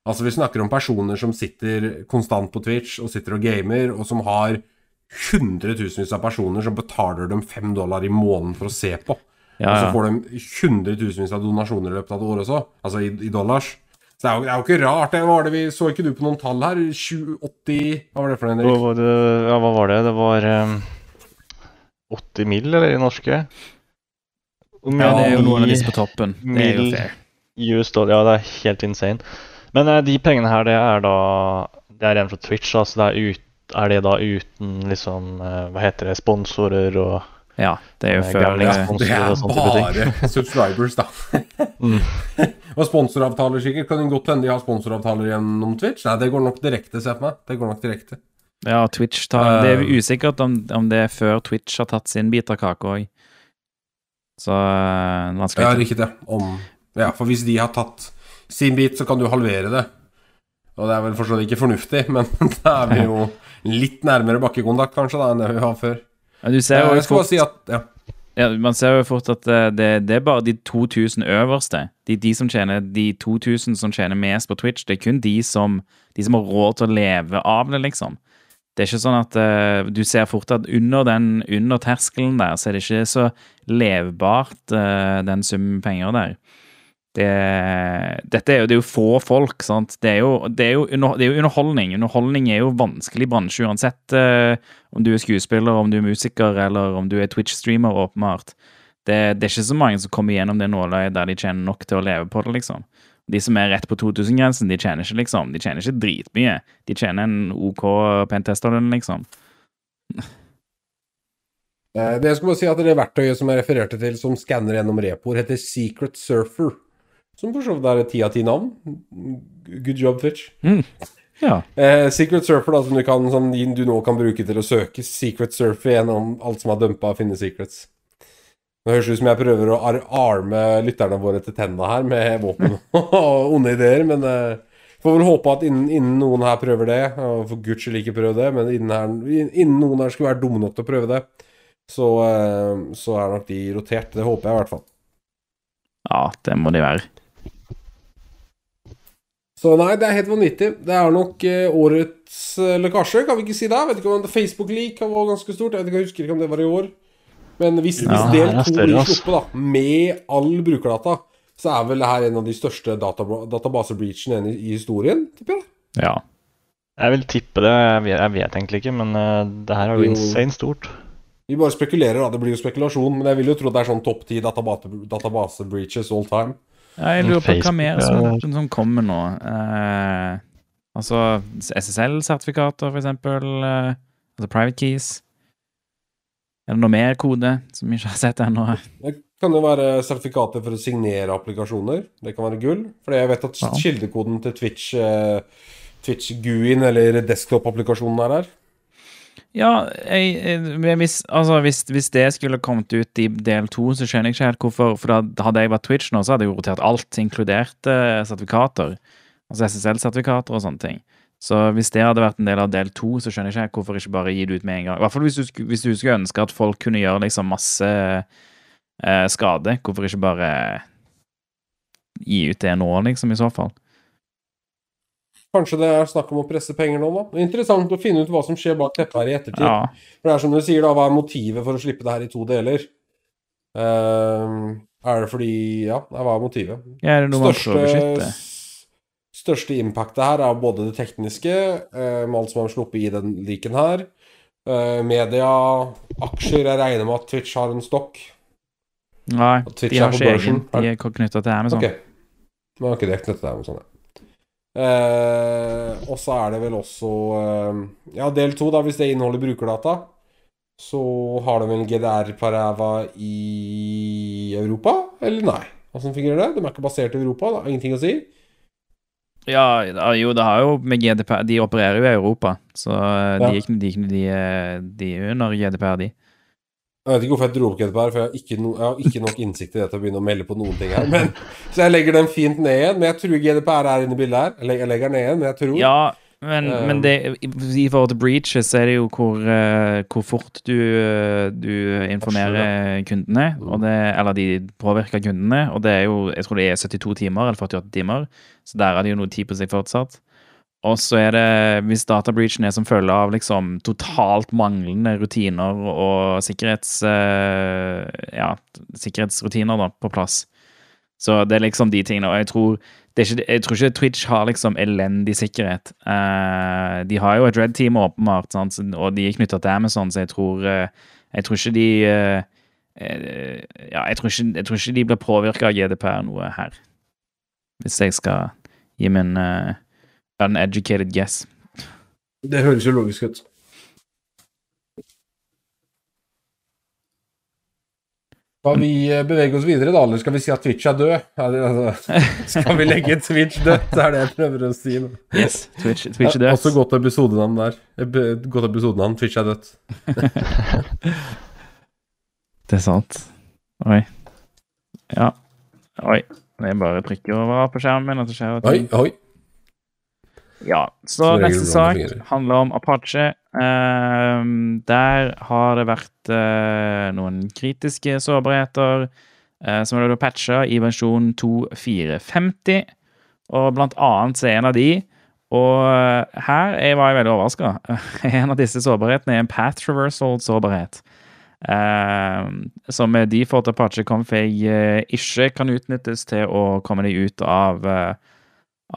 Altså Vi snakker om personer som sitter konstant på Twitch og sitter og gamer, og som har hundretusenvis av personer som betaler dem fem dollar i måneden for å se på. Ja, ja. Og så får de hundretusenvis av donasjoner i løpet av et år også, altså i, i dollars. Så det er, jo, det er, jo, ikke rart. Det var det vi, så ikke du på noen tall her? 80 Hva var det for noe, Henrik? Hva det, ja, hva var det? Det var um, 80 mill., eller, i norske? ja, det er jo noen av disse på toppen. Det er jo fair. US dollar, ja, det er helt insane. Men uh, de pengene her, det er da Det er igjen fra Twitch, altså det er, ut, er det da uten liksom uh, Hva heter det, sponsorer og Ja, det er jo før Det er bare subscribers, da. mm. og sponsoravtaler, sikkert. Kan det godt hende de har sponsoravtaler gjennom Twitch? Nei, det går nok direkte, ser jeg for meg. Det går nok direkte. Ja, Twitch tar Det er usikkert om, om, det er før Twitch har tatt sin bit av kaka òg. Så uh, vanskelig. Ja, riktig. Om, ja, for hvis de har tatt sin bit, så kan du halvere det. Og det er vel forstått ikke fornuftig, men da er vi jo litt nærmere bakkekontakt kanskje da enn det vi var før. Men du ser jo jeg skal bare si at ja. Ja, man ser jo fort at eh, det, det, er bare de 2000 øverste. De, de, som tjener, de 2000 som tjener mest på Twitch, det er kun de som, de som har råd til å leve av det, liksom. Det er ikke sånn at uh, du ser fort at under den under terskelen der, så er det ikke så levbart, uh, den summen penger der. Det, dette er jo, det er jo få folk, sant. Det er jo, det er jo, under, det er jo underholdning. Underholdning er jo vanskelig bransje uansett eh, om du er skuespiller, om du er musiker eller om du er Twitch-streamer, åpenbart. Det, det er ikke så mange som kommer gjennom det nåløyet der de tjener nok til å leve på det, liksom. De som er rett på 2000-grensen, de tjener ikke liksom, de tjener ikke dritmye. De tjener en OK pentesterlønn, liksom. Eh, Det jeg skulle bare si at Det verktøyet som jeg refererte til, som skanner gjennom repoer, heter Secret Surfer. Som for så vidt er et ti av ti navn. Good job, Twitch. Ja. Eh, Secret Surfer, da, som du, kan, som du nå kan bruke til å søke Secret Surfer gjennom alt som er dumpa, finne secrets. Det høres ut som jeg prøver å ar arme lytterne våre til tenna her med våpen og onde ideer, men eh, får vel håpe at innen, innen noen her prøver det, og for guds skyld ikke prøv det, men innen, her, innen noen her skulle være dumme nok til å prøve det, så, eh, så er nok de rotert. Det håper jeg i hvert fall. ja, det må de være. Så nei, det er helt vanvittig. Det er nok eh, årets eh, lekkasje, kan vi ikke si det? Vet ikke om Facebook-leak var ganske stort. Jeg, vet ikke, jeg husker ikke om det var i år. Men hvis, hvis del to blir sluppet, da, med all brukerdata, så er vel det her en av de største data- database-breachene i, i historien, tipper jeg. Ja. Jeg vil tippe det, jeg vet, jeg vet egentlig ikke, men eh, det her er jo insane stort. Vi bare spekulerer, da. Det blir jo spekulasjon, men jeg vil jo tro det er sånn topp ti database- database-breaches all time. Ja, jeg lurer på hva mer ja. som, som kommer nå. Eh, altså SSL-sertifikater, for eksempel. Eh, altså private keys. Er det noe mer kode som vi ikke har sett ennå? Det kan jo være sertifikater for å signere applikasjoner. Det kan være gull. For jeg vet at kildekoden til Twitch eh, Twitch GUI-en, eller desktop-applikasjonen, er her. Ja, jeg, jeg, hvis, altså, hvis, hvis det skulle kommet ut i del to, så skjønner jeg ikke helt hvorfor. For da hadde jeg vært Twitch nå, så hadde jeg rotert alt, inkludert uh, sertifikater. Altså SSL-sertifikater og sånne ting. Så hvis det hadde vært en del av del to, så skjønner jeg ikke helt hvorfor ikke bare gi det ut med en gang. I hvert fall hvis du, hvis du skulle ønske at folk kunne gjøre liksom masse uh, skade. Hvorfor ikke bare gi ut det nå, liksom, i så fall? Kanskje det er snakk om å presse penger nå, da. Er interessant å finne ut hva som skjer bak teppet her i ettertid. Ja. For det er som du sier, da, hva er motivet for å slippe det her i to deler? Uh, er det fordi Ja, hva er motivet? ja er det noe man skal beskytte? Største, største impactet her er både det tekniske, uh, med alt som har sluppet i den liken her. uh, media, aksjer Jeg regner med at Twitch har en stokk. Nei, de har ikke egen. De er knytta til Amazon. Ok. Men ikke det knyttet til sånn, ja. Eh, og så er det vel også eh, Ja, del to, da, hvis det inneholder brukerdata, så har de en GDR per ræva i Europa, eller nei? Åssen fungerer det? De er ikke basert i Europa, da. ingenting å si. Ja, jo, det har jo med GDPR De opererer jo i Europa, så eh, de, Ja. de, de, de er under GDPR, de. Jeg vet ikke hvorfor jeg dro opp GDPR, for jeg har, ikke no, jeg har ikke nok innsikt i det til å begynne å melde på noen ting her. Men, så jeg legger den fint ned igjen. Men jeg tror GDPR er inne i bildet her. Jeg legger, jeg legger den ned igjen, men jeg tror Ja, men, um, men det, i i forhold til breaches, så er det jo hvor, eh, hvor fort du, eh, du informerer kundene, det, eller de påvirker kundene. Og det er jo, jeg tror det er 72 timer, eller 48 timer, så der er det jo noe tid på seg fortsatt. Og så er det, hvis databreachen er som følge av liksom totalt manglende rutiner og sikkerhets, uh, ja, sikkerhetsrutiner da, på plass. Så det er liksom de tingene. Og jeg tror, ikke, jeg tror ikke Twitch har liksom elendig sikkerhet. Uh, de har jo et Red Team åpenbart, sant? og de er knytta til Amazon, så jeg tror, uh, jeg tror ikke de Ja, jeg tror ikke, jeg tror ikke de blir påvirka av GDPR noe her. Hvis jeg skal gi min uh, uneducated guess. Det høres jo logisk ut. Skal vi eh, bevege oss videre, da, eller skal vi si at Twitch er død? Altså, skal vi legge Twitch dødt? Det er det jeg prøver å si. nå. Yes, Twitch, Twitch er dødt. Også godt episodenavn der. Godt episodenavn. Twitch er dødt. Det er sant. Oi. Ja. Oi. Det er bare trykker over på skjermen og så skjer Oi, oi. Ja, så neste sak handler om Apache. Ehm, der har det vært uh, noen kritiske sårbarheter uh, som er patcha i versjon 2.450. Og blant annet så er en av de Og eh, her jeg var jeg veldig overraska. En av disse sårbarhetene er en path traversal-sårbarhet. Uh, som med default Apache Config uh, ikke kan utnyttes til å komme deg ut av uh,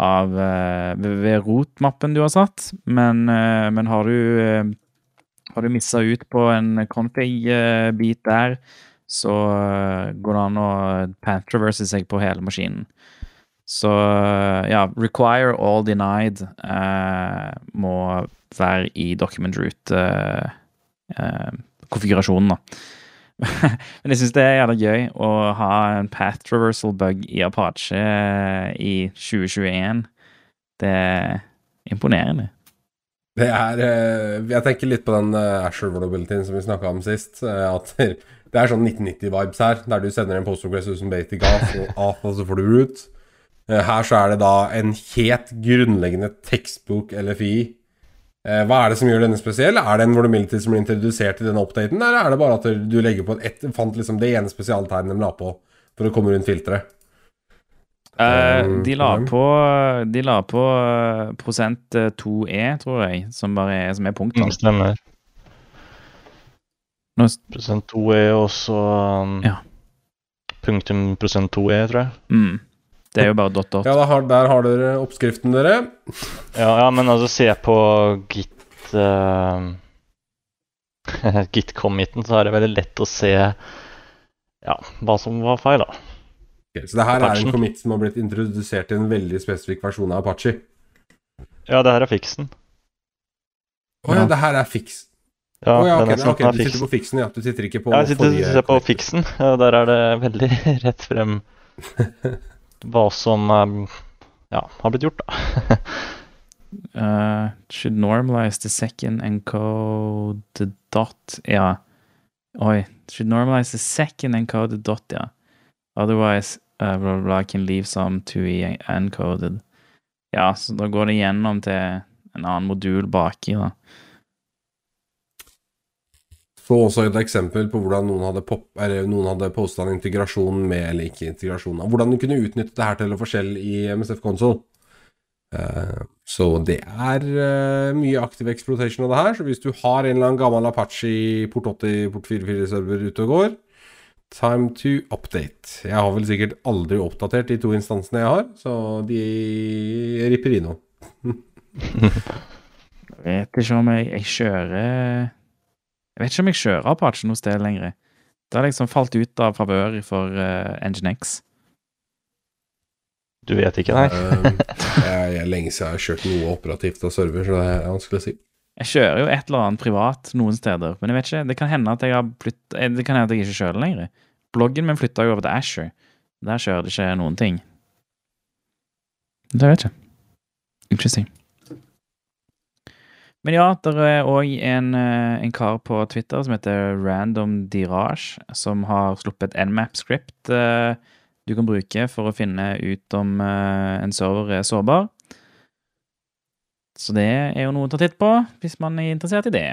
av ved rotmappen du har satt. Men, men har du har du missa ut på en config-bit der, så går det an å path traverse seg på hele maskinen. Så ja, require all denied må være i document route konfigurasjonen, da. Men jeg syns det er jævla gøy å ha en path traversal bug i Apache eh, i 2021. Det er imponerende. Det er eh, Jeg tenker litt på den eh, Asher vulnerabilityen som vi snakka om sist. At det er sånn 1990-vibes her, der du sender en postogress uten bait i gas, og, off, og så får du root. Her så er det da en helt grunnleggende tekstbok LFI hva er det som gjør denne spesiell? Er det en vulnerability som blir introdusert i denne updaten, eller er det bare at du legger på et, fant liksom det ene spesialtegnet de la på for å komme rundt filteret? Uh, de, la på, de la på uh, prosent 2E, tror jeg, som bare er, som er punktet. Mm, stemmer. Nå... Prosent 2E og så um, ja. punktum prosent 2E, tror jeg. Mm. Det er jo bare dot dot. Ja, har, der har dere oppskriften, dere. ja, ja, men altså, se på git uh, Git-commiten, så er det veldig lett å se ja, hva som var feil, da. Okay, så det her Apachen. er en commit som har blitt introdusert i en veldig spesifikk versjon av Apache? Ja, det her er fiksen. Å oh, ja, det her er fiks. Ja, oh, ja okay, okay, du sitter på fiksen, ja. Du sitter ikke på ja, jeg sitter, sitter på fiksen. Ja, der er det veldig rett frem. hva som um, ja, har blitt gjort, da. uh, should normalize the second encode dot Ja. Oi. Should normalize the second encoded dot, ja. Otherwise uh, blah, blah, can leave some to be encoded. Ja, så da går det gjennom til en annen modul baki, da. Så også et eksempel på hvordan noen hadde, pop, noen hadde posta en integrasjon med Eller ikke integrasjon Hvordan du kunne utnytte det her til å forskjell i MSF Console. Uh, så det er uh, mye aktiv exploitation av det her. Så hvis du har en eller annen gammel Apache port 80, port 44-server ute og går, time to update. Jeg har vel sikkert aldri oppdatert de to instansene jeg har, så de ripper i nå. jeg vet ikke om jeg, jeg kjører jeg vet ikke om jeg kjører Apache noe sted lenger. Det har liksom falt ut av favør for uh, Engine X. Du vet ikke, nei? jeg er lenge siden jeg har kjørt noe operativt av server, så det er vanskelig å si. Jeg kjører jo et eller annet privat noen steder, men jeg vet ikke, det kan hende at jeg har flytt, eh, det kan hende at jeg ikke kjører lenger. Bloggen min flytta jo over til Asher. Der kjører det ikke noen ting. Det vet jeg ikke. Interesting. Men ja, det er òg en, eh, en, kar på Twitter som heter Random Dirage, som har sluppet et nmap-script uh, du kan bruke for å finne ut om uh, en server er sårbar. Så det er jo noe å ta titt på hvis man er interessert i det.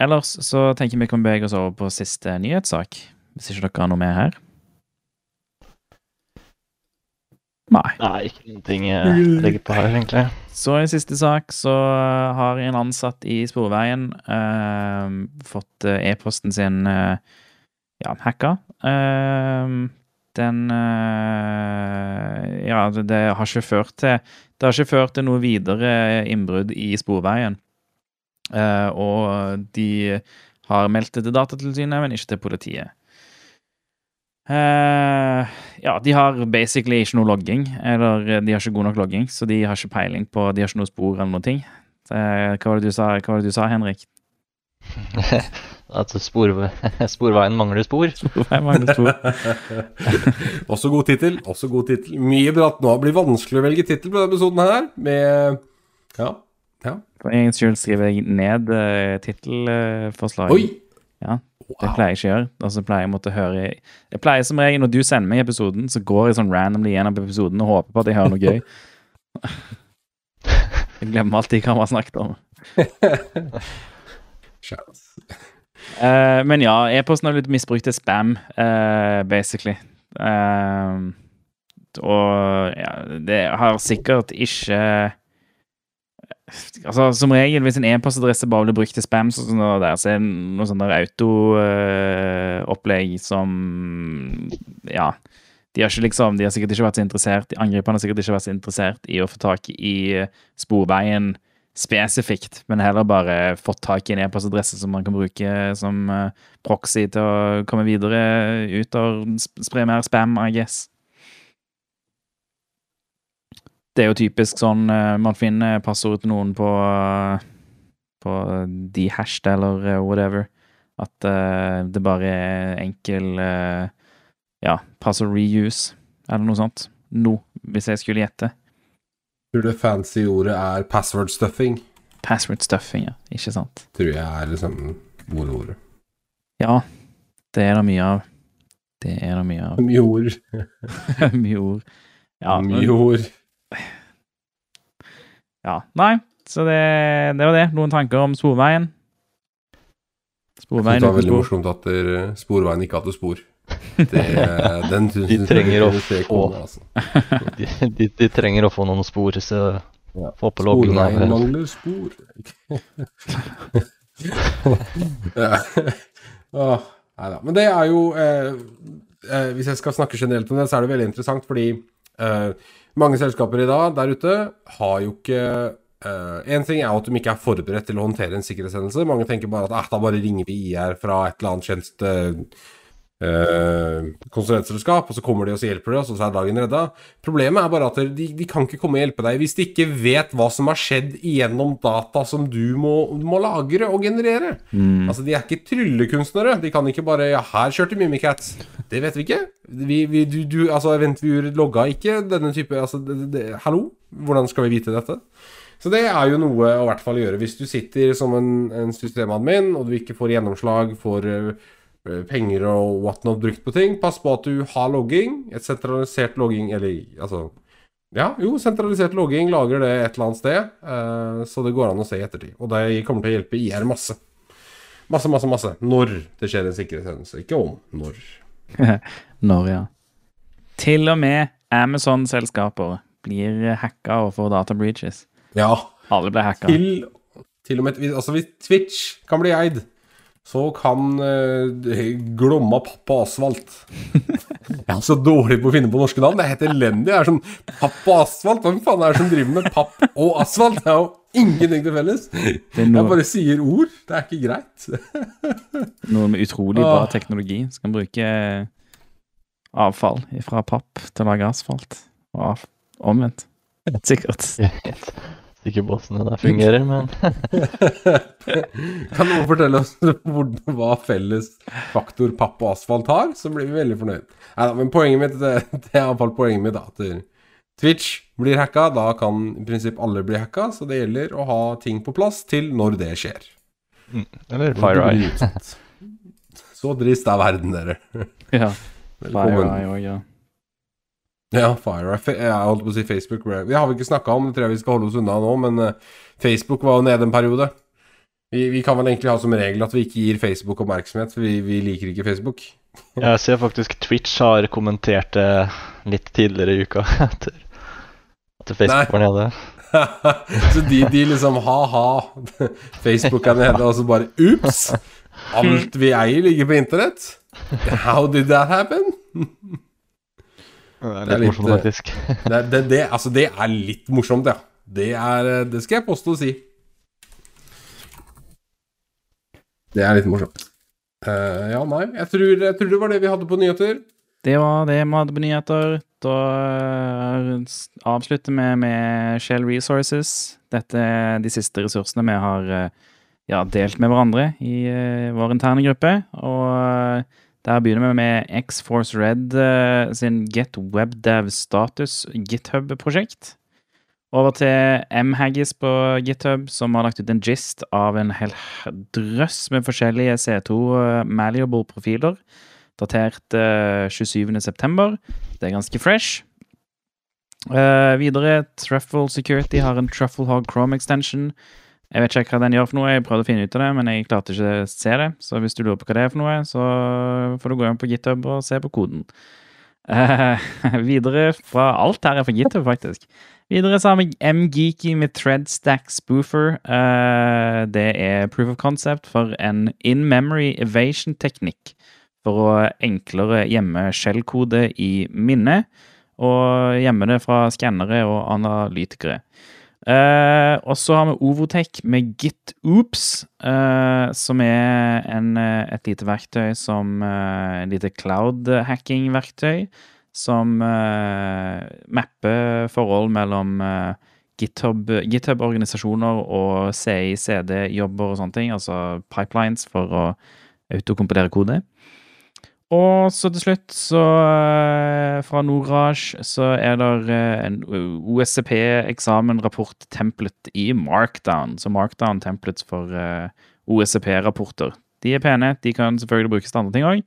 Ellers så tenker vi kan bevege oss over på siste nyhetssak, hvis ikke dere har noe mer her. Nei. Nei, ikke noen ting jeg legger på her, egentlig. Så i siste sak så har en ansatt i Sporveien eh, fått eh, e-posten sin eh, ja, hacka. Eh, den eh, Ja, det, har ikke ført til Det har ikke ført til noe videre innbrudd i Sporveien. Eh, og de har meldt det til Datatilsynet, men ikke til politiet. Uh, ja, de har basically ikke noe logging. Eller eh, de har ikke god nok logging, så de har ikke peiling på De har ikke noe spor eller noe ting. Uh, hva var det du sa, hva var det du sa Henrik? At spor, sporveien mangler spor. Sporveien mangler spor. også god tittel. Også god tittel. Mye bra at nå blir det vanskelig å velge tittel på denne episoden her, med Ja. ja. For egen skyld skriver jeg ned uh, tittelforslaget. Oi! Ja, det pleier jeg ikke å gjøre. Og så pleier jeg måtte høre Jeg pleier som regel, når du sender meg episoden, så går jeg sånn randomly gjennom episoden og håper på at jeg hører noe gøy. Jeg glemmer alltid hva vi har snakket om. uh, men ja, e-posten har blitt misbrukt til spam, uh, basically. Uh, Og ja, det har sikkert ikke Altså, Som regel, hvis en e-postadresse bare blir brukt til spam, så, sånn der, så er det noe sånn auto-opplegg som Ja. De har, liksom, de har sikkert ikke vært så interessert Angriperne har sikkert ikke vært så interessert i å få tak i sporveien spesifikt, men heller bare fått tak i en e-postadresse som man kan bruke som uh, proxy til å komme videre ut og spre mer spam, I guess. Det er jo typisk sånn uh, man finner passordet til noen på uh, på dehashed eller whatever. At det bare er enkel ja, passord reuse, eller noe sånt. Nå, no, hvis jeg skulle gjette. Tror det fancy ordet er password stuffing? Password stuffing, ja. Ikke sant. Tror jeg er liksom ordet. Ja, det er det mye av. Det er det mye av. Mye ord. mye ord. Ja, mye ord. Ja. Nei, så det, det, var det. Noen tanker om Sporveien? Sporveien Det var veldig morsomt at Sporveien ikke hadde spor. Det, den de trenger å få altså. de, de, de, trenger å få noen spor, så ja. få på loggen. Sporveien mangler spor. ja. Åh, nei da. Men det er jo eh, eh, Hvis jeg skal snakke generelt om det, så er det veldig interessant, fordi eh, mange selskaper i dag der ute har jo ikke Uh, en ting er at de ikke er forberedt til å håndtere en sikkerhetshendelse. Mange tenker bare at ah, da bare ringer vi IR fra et eller annet uh, Uh, konsulentselskap, og så kommer de og så hjelper de oss, og så er dagen redda. Problemet er bare at de, de, kan ikke komme og hjelpe deg hvis de ikke vet hva som har skjedd gjennom data som du må, må lagre og generere. Mm. Altså, De er ikke tryllekunstnere. De kan ikke bare Ja, her kjørte Mimicat. Det vet vi ikke. Vi, vi, du, du, altså, Eventviewer logga ikke denne type altså, det, det, Hallo? Hvordan skal vi vite dette? Så det er jo noe å hvert fall gjøre. Hvis du sitter som en, en systemadmin, og du ikke får gjennomslag for Eh, penger og whatnot brukt på ting. Pass på at du har logging. Et sentralisert logging Eller altså Ja, jo, sentralisert logging lager det et eller annet sted, uh, så det går an å se i ettertid. Og det kommer til å hjelpe IR masse. Masse, masse, masse. Når det skjer en sikkerhetshendelse. Ikke om. Når. når, ja. Til og med Amazon-selskaper blir hacka og får data breaches. Ja. Alle blir hacka. Til, til og med Altså, Twitch kan bli eid så kan uh, Glomma pappa asfalt. Jeg er så dårlig på å finne på norske navn. Det er helt elendig. Det er sånn Papp og asfalt. Hvem faen er det som driver med papp og asfalt? Det er jo ingenting til felles. Jeg bare sier ord. Det er ikke greit. Noe med utrolig bra ah. teknologi. Skal bruke avfall fra papp til å lage asfalt. Og omvendt. Sikkert. ikke bossene der fungerer, men Kan noen fortelle oss hva felles faktor papp og asfalt har, så blir vi veldig fornøyd. Neida, men poenget mitt, det, det er iallfall poenget mitt, da. At Twitch blir hacka, da kan i prinsipp alle bli hacka, så det gjelder å ha ting på plass til når det skjer. Mm, eller FireEye. Så drist er verden, dere. ja. FireEye òg, ja. Ja, Fire. Jeg holdt på å si Facebook. Vi har vi ikke snakka om, det tror jeg vi skal holde oss unna nå, men uh, Facebook var jo nede en periode. Vi, vi, kan vel egentlig ha som regel at vi ikke gir Facebook oppmerksomhet, for vi, vi liker ikke Facebook. jeg ser faktisk Twitch har kommentert det litt tidligere i uka etter at Facebook Nei. var nede. så de, de liksom ha-ha, Facebook er nede, og så bare ups! Alt vi eier, ligger på internett? How did that happen? Det er litt, det er litt morsomt, faktisk. det, det, det, altså, det er litt morsomt, ja. Det, er, det skal jeg påstå å si. Det er litt morsomt. Uh, ja, nei. Jeg tror, jeg tror, det var det vi hadde på nyheter. Det var det vi hadde på nyheter. Da avslutter vi med Shell Resources. Dette er de siste ressursene vi har ja, delt med hverandre i vår interne gruppe. Og der begynner vi med X-Force Red uh, sin Get WebDev Status GitHub-prosjekt. Over til M-Haggis på GitHub, som har lagt ut en gist av en hel drøss med forskjellige C2 uh, malleable-profiler, datert uh, 27.9. Det er ganske fresh. Uh, videre, Truffle Security har en Truffle Hog Chrome extension jeg vet ikke hva den gjør for noe, jeg prøvde å finne ut av det, men jeg klarte ikke å se det. Så hvis du lurer på hva det er for noe, så får du gå inn på GitHub og se på koden. Uh, videre fra Alt her er fra GitHub, faktisk. Videre så har vi MGeeky med Threadstack Spoofer. Uh, det er proof of concept for en in memory evasion-teknikk for å enklere gjemme skjellkode i minnet, og gjemme det fra skannere og analytikere. Eh, og så har vi Ovotech med GitOops, eh, som er en, eh, et lite verktøy som eh, En lite cloud-hacking-verktøy som mapper forhold mellom eh, GitHub- GitHub-organisasjoner og CI-CD-jobber og sånne ting. Altså pipelines for å autokompilere kode. Og så til slutt, så eh, fra Norage, så er det en OSCP-eksamen-rapport-templet i Markdown. Så Markdown-templets for eh, OSCP-rapporter. De er pene. De kan selvfølgelig brukes til andre ting òg.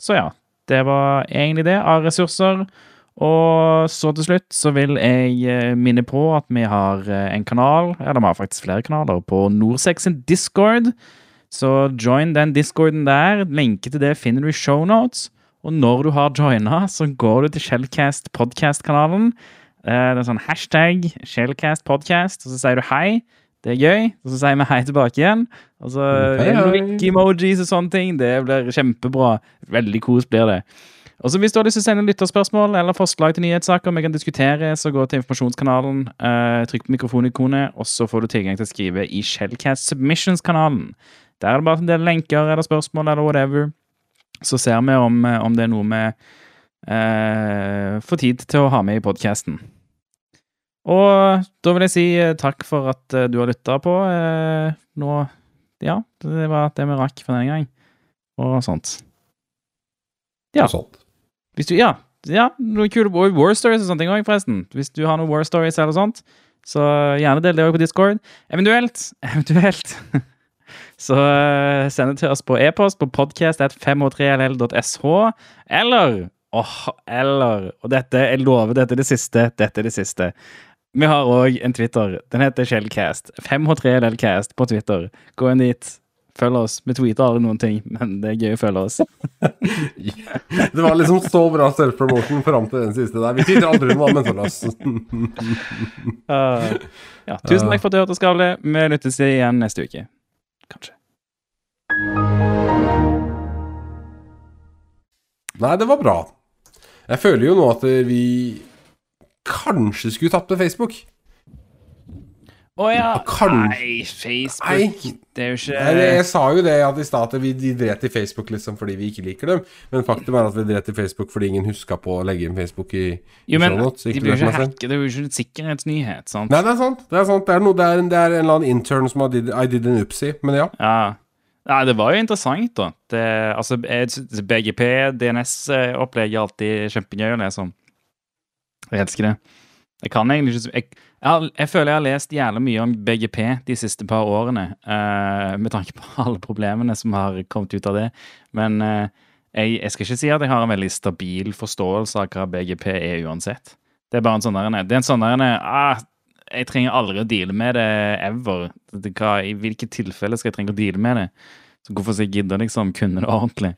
Så ja. Det var egentlig det av ressurser. Og så til slutt så vil jeg eh, minne på at vi har eh, en kanal, eller vi har faktisk flere kanaler, på Norsex sin Discord. Så join den discorden der. Lenke til det finner du i shownotes. Og når du har joina, så går du til Shellcast podcast-kanalen. Eh, Det er sånn hashtag Shellcast podcast, og så sier du hei. Det er gøy. Og så sier vi hei tilbake igjen. Og så emojis og sånne ting. Det blir kjempebra. Veldig kos blir det. Og så Hvis du har lyst til å sende lytterspørsmål eller forslag til nyhetssaker vi kan diskutere, så gå til informasjonskanalen, eh, trykk på mikrofonikonet, og så får du tilgang til å skrive i Shellcast Submissions-kanalen. Der er det bare en del lenker eller spørsmål eller whatever. Så ser vi om, eh, om det er noe vi eh, får tid til å ha med i podkasten. Og da vil jeg si eh, takk for at eh, du har lytta på. Eh, nå Ja, det var det vi rakk for denne gang. Og sånt. Ja. Og sånt. Hvis du, ja, ja, noen kule war stories og sånne ting òg, forresten. Hvis du har noen war stories eller sånt, så gjerne del det òg på Discord. Eventuelt, eventuelt så uh, send det til oss på e-post på podcast.5h3ll.sh, eller åh, eller Og dette, jeg lover, dette er det siste. Dette er det siste. Vi har òg en Twitter. Den heter Shellcast. 5h3llcast på Twitter. Gå inn dit. Følg oss. Vi tweeter aldri noen ting, men det er gøy å følge oss. Det var liksom så bra self-promotion fram til den siste der. Vi tweeter aldri noe, men følg oss. Uh, ja, tusen takk for at du hørte, Skavle. Vi lyttes igjen neste uke. Kanskje. Nei, det var bra. Jeg føler jo nå at vi kanskje skulle tapt med Facebook. Å ja. Nei, Facebook Nei. Det er jo ikke Nei, jeg sa jo det at i stad vi de dret i Facebook liksom fordi vi ikke liker dem. Men faktum er at vi dret i Facebook fordi ingen huska på å legge inn Facebook i, Jo, i men shownotes, de blir jo ikke hacket. Det er jo ikke en sikkerhetsnyhet, sant? Nei, det er sant. Det er sant. Det er, noe, det er, en, det er en eller annen intern som har did, I did an upsie. Men ja. Ja. Nei, det var jo interessant, da. Det, altså, BGP, DNS-opplegget er alltid kjempegøy å lese om. Jeg elsker det. Jeg kan egentlig ikke jeg, jeg, føler jeg har lest jævlig mye om BGP de siste par årene, Uh, med tanke på alle problemene som har kommet ut av det. Men uh, jeg, jeg skal ikke si at jeg har en veldig stabil forståelse av hva BGP er uansett. Det er bare en sånn der, det er en sånn der, ah, jeg trenger aldri å deale med det ever. Det, hva, I hvilke tilfeller skal jeg trenge å deale med det? Så hvorfor skal jeg gidde liksom kunne det ordentlig?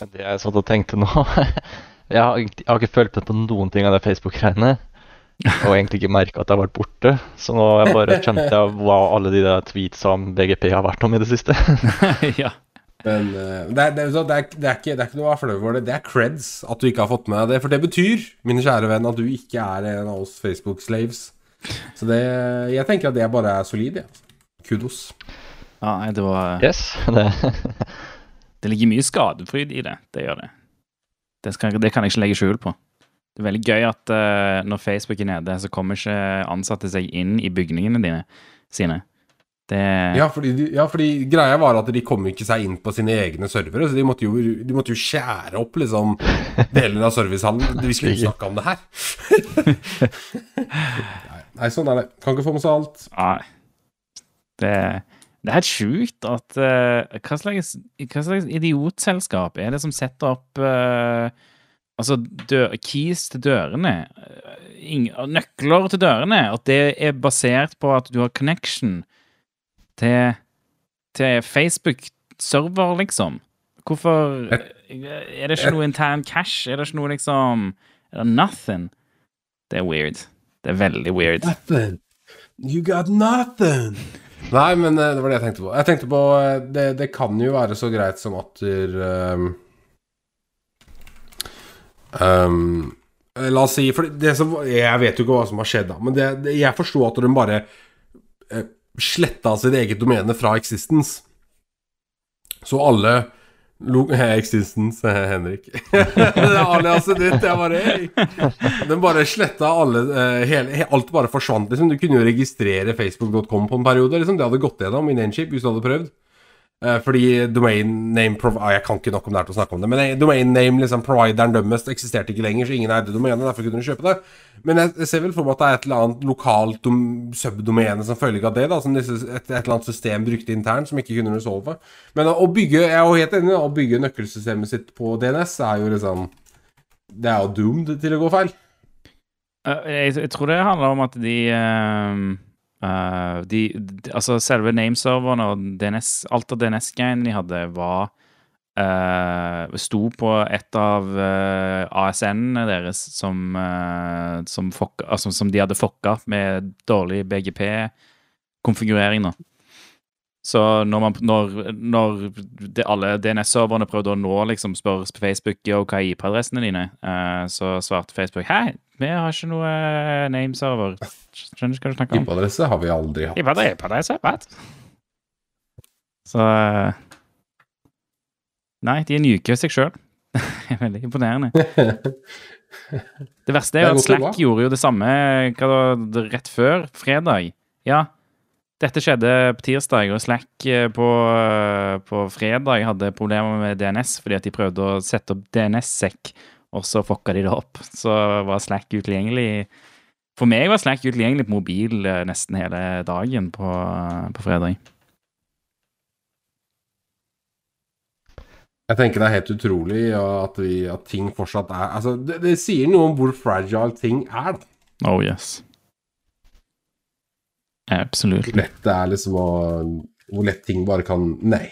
Det jeg satt og tenkte nå Jeg har, jeg har ikke følt med på noen ting av det Facebook-greiene. Og egentlig ikke merka at jeg har vært borte. Så nå jeg bare skjønte jeg hva alle de der tweetsa om BGP har vært om i det siste. ja. Men eh, det, er, det, er, det, er, det, er ikke, det er ikke noe å være flau over det. Det er creds at du ikke har fått med deg det. For det betyr, mine kjære venn, at du ikke er en av oss Facebook-slaves. Så det Jeg tenker at det bare er solid, jeg. Kudos. ja det var Yes, det, Det ligger mye skadefryd i det. Det gjør det. Det, skal, det kan jeg ikke legge skjul på. Det er veldig gøy at uh, når Facebook er nede, så kommer ikke ansatte seg inn i bygningene dine sine. Det Ja fordi, ja, fordi greia var at de kom ikke seg inn på sine egne servere, så de måtte jo, de måtte jo skjære opp liksom deler av servicehallen. Vi skulle ikke snakke om det her. Nei, Nei, sånn er det. Kan ikke få med seg alt. Nei. Det, det er helt sjukt at uh, hva, slags, hva slags idiotselskap er det som setter opp uh, Altså dør, keys til dørene, eh, nøkler til dørene, at det er basert på at du har connection til, til Facebook-server, liksom. Hvorfor Er det ikke noe intern cash? Er det ikke noe liksom Er det nothing? Det er weird. Det er veldig weird. Nothing. You got nothing. Nei, men eh, det var det jeg tenkte på. Jeg tenkte på eh, Det, det kan jo være så greit som at um, um, La oss si For som Jeg vet jo ikke hva som har skjedd, da, men det, det, jeg forsto at de bare uh, sletta sitt eget domene fra Existence. Så alle Existence, Henrik. aliaset ditt. Jeg bare hey. Den bare sletta alle uh, hele, Alt bare forsvant, liksom. Du kunne jo registrere facebook.com på en periode. Liksom. Det hadde gått gjennom i Nainchip hvis du hadde prøvd. Uh, fordi domain name ah, Jeg kan ikke nok om det her til å snakke om det. Men domain name, liksom provideren deres, eksisterte ikke lenger, så ingen eide domenet. Derfor kunne du kjøpe det. Men jeg, ser vel for meg at det er et eller annet lokalt subdomene som følge av det. da Som et, et, eller annet system brukte internt som ikke kunne resolve. Men å bygge Jeg er jo helt enig, å bygge nøkkelsystemet sitt på DNS er jo liksom Det er jo doomed til å gå feil. Uh, jeg, jeg, tror det handler om at de uh Uh, de, de, altså selve nameserveren og DNS, alt av DNS-greiene de hadde, var uh, Sto på et av uh, ASN-ene deres som, som, fuck, altså, som, de hadde fucka med dårlig BGP-konfigurering. da så når, man, når, når alle DNS-serverne prøvde å nå liksom spør Facebook og hva er IP-adressene dine, uh, så svarte Facebook hei, vi har ikke noe uh, name-server. Skjønner ikke hva du snakker om. IP-adresse har vi aldri hatt. IP-adresse, what? Så uh, Nei, de nyker seg sjøl. Veldig imponerende. det verste er jo at Slack gjorde jo det samme da, rett før fredag. Ja, dette skjedde på tirsdag, og Slack eh, på, eh, på fredag hadde problemer med DNS fordi at de prøvde å sette opp DNS-sekk, og så fucka de det opp. Så var Slack utilgjengelig. For meg var Slack utilgjengelig på mobil eh, nesten hele dagen på, på fredag. Jeg tenker det er helt utrolig at, vi, at ting fortsatt er Altså, det, det, sier noe om hvor fragile ting er, da. Oh yes. Absolutt. Hvor lett det er liksom å Hvor lett ting bare kan Nei.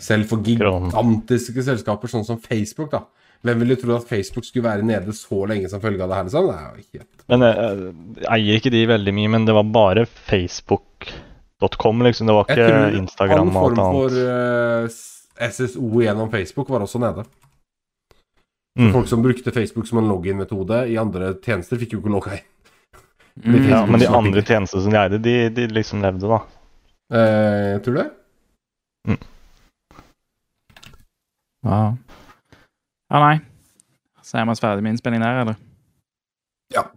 Selv for gigantiske selskaper sånn som Facebook, da. Hvem ville tro at Facebook skulle være nede så lenge som følge av det her? liksom? Det er jo helt... Men jeg, eier ikke de veldig mye, men det var bare Facebook.com, liksom? Det var ikke Instagram og alt annet? Jeg tror all form for uh, SSO gjennom Facebook var også nede. Mm. Folk som brukte Facebook som en login-metode i andre tjenester, fikk jo ikke logga inn. Mm. Ja, men de andre tjenestene som de eide, de, de liksom levde, da. Eh, tror du det? Mm. Ja. ja, nei. Så er vi ferdig med innspilling der, eller? Ja,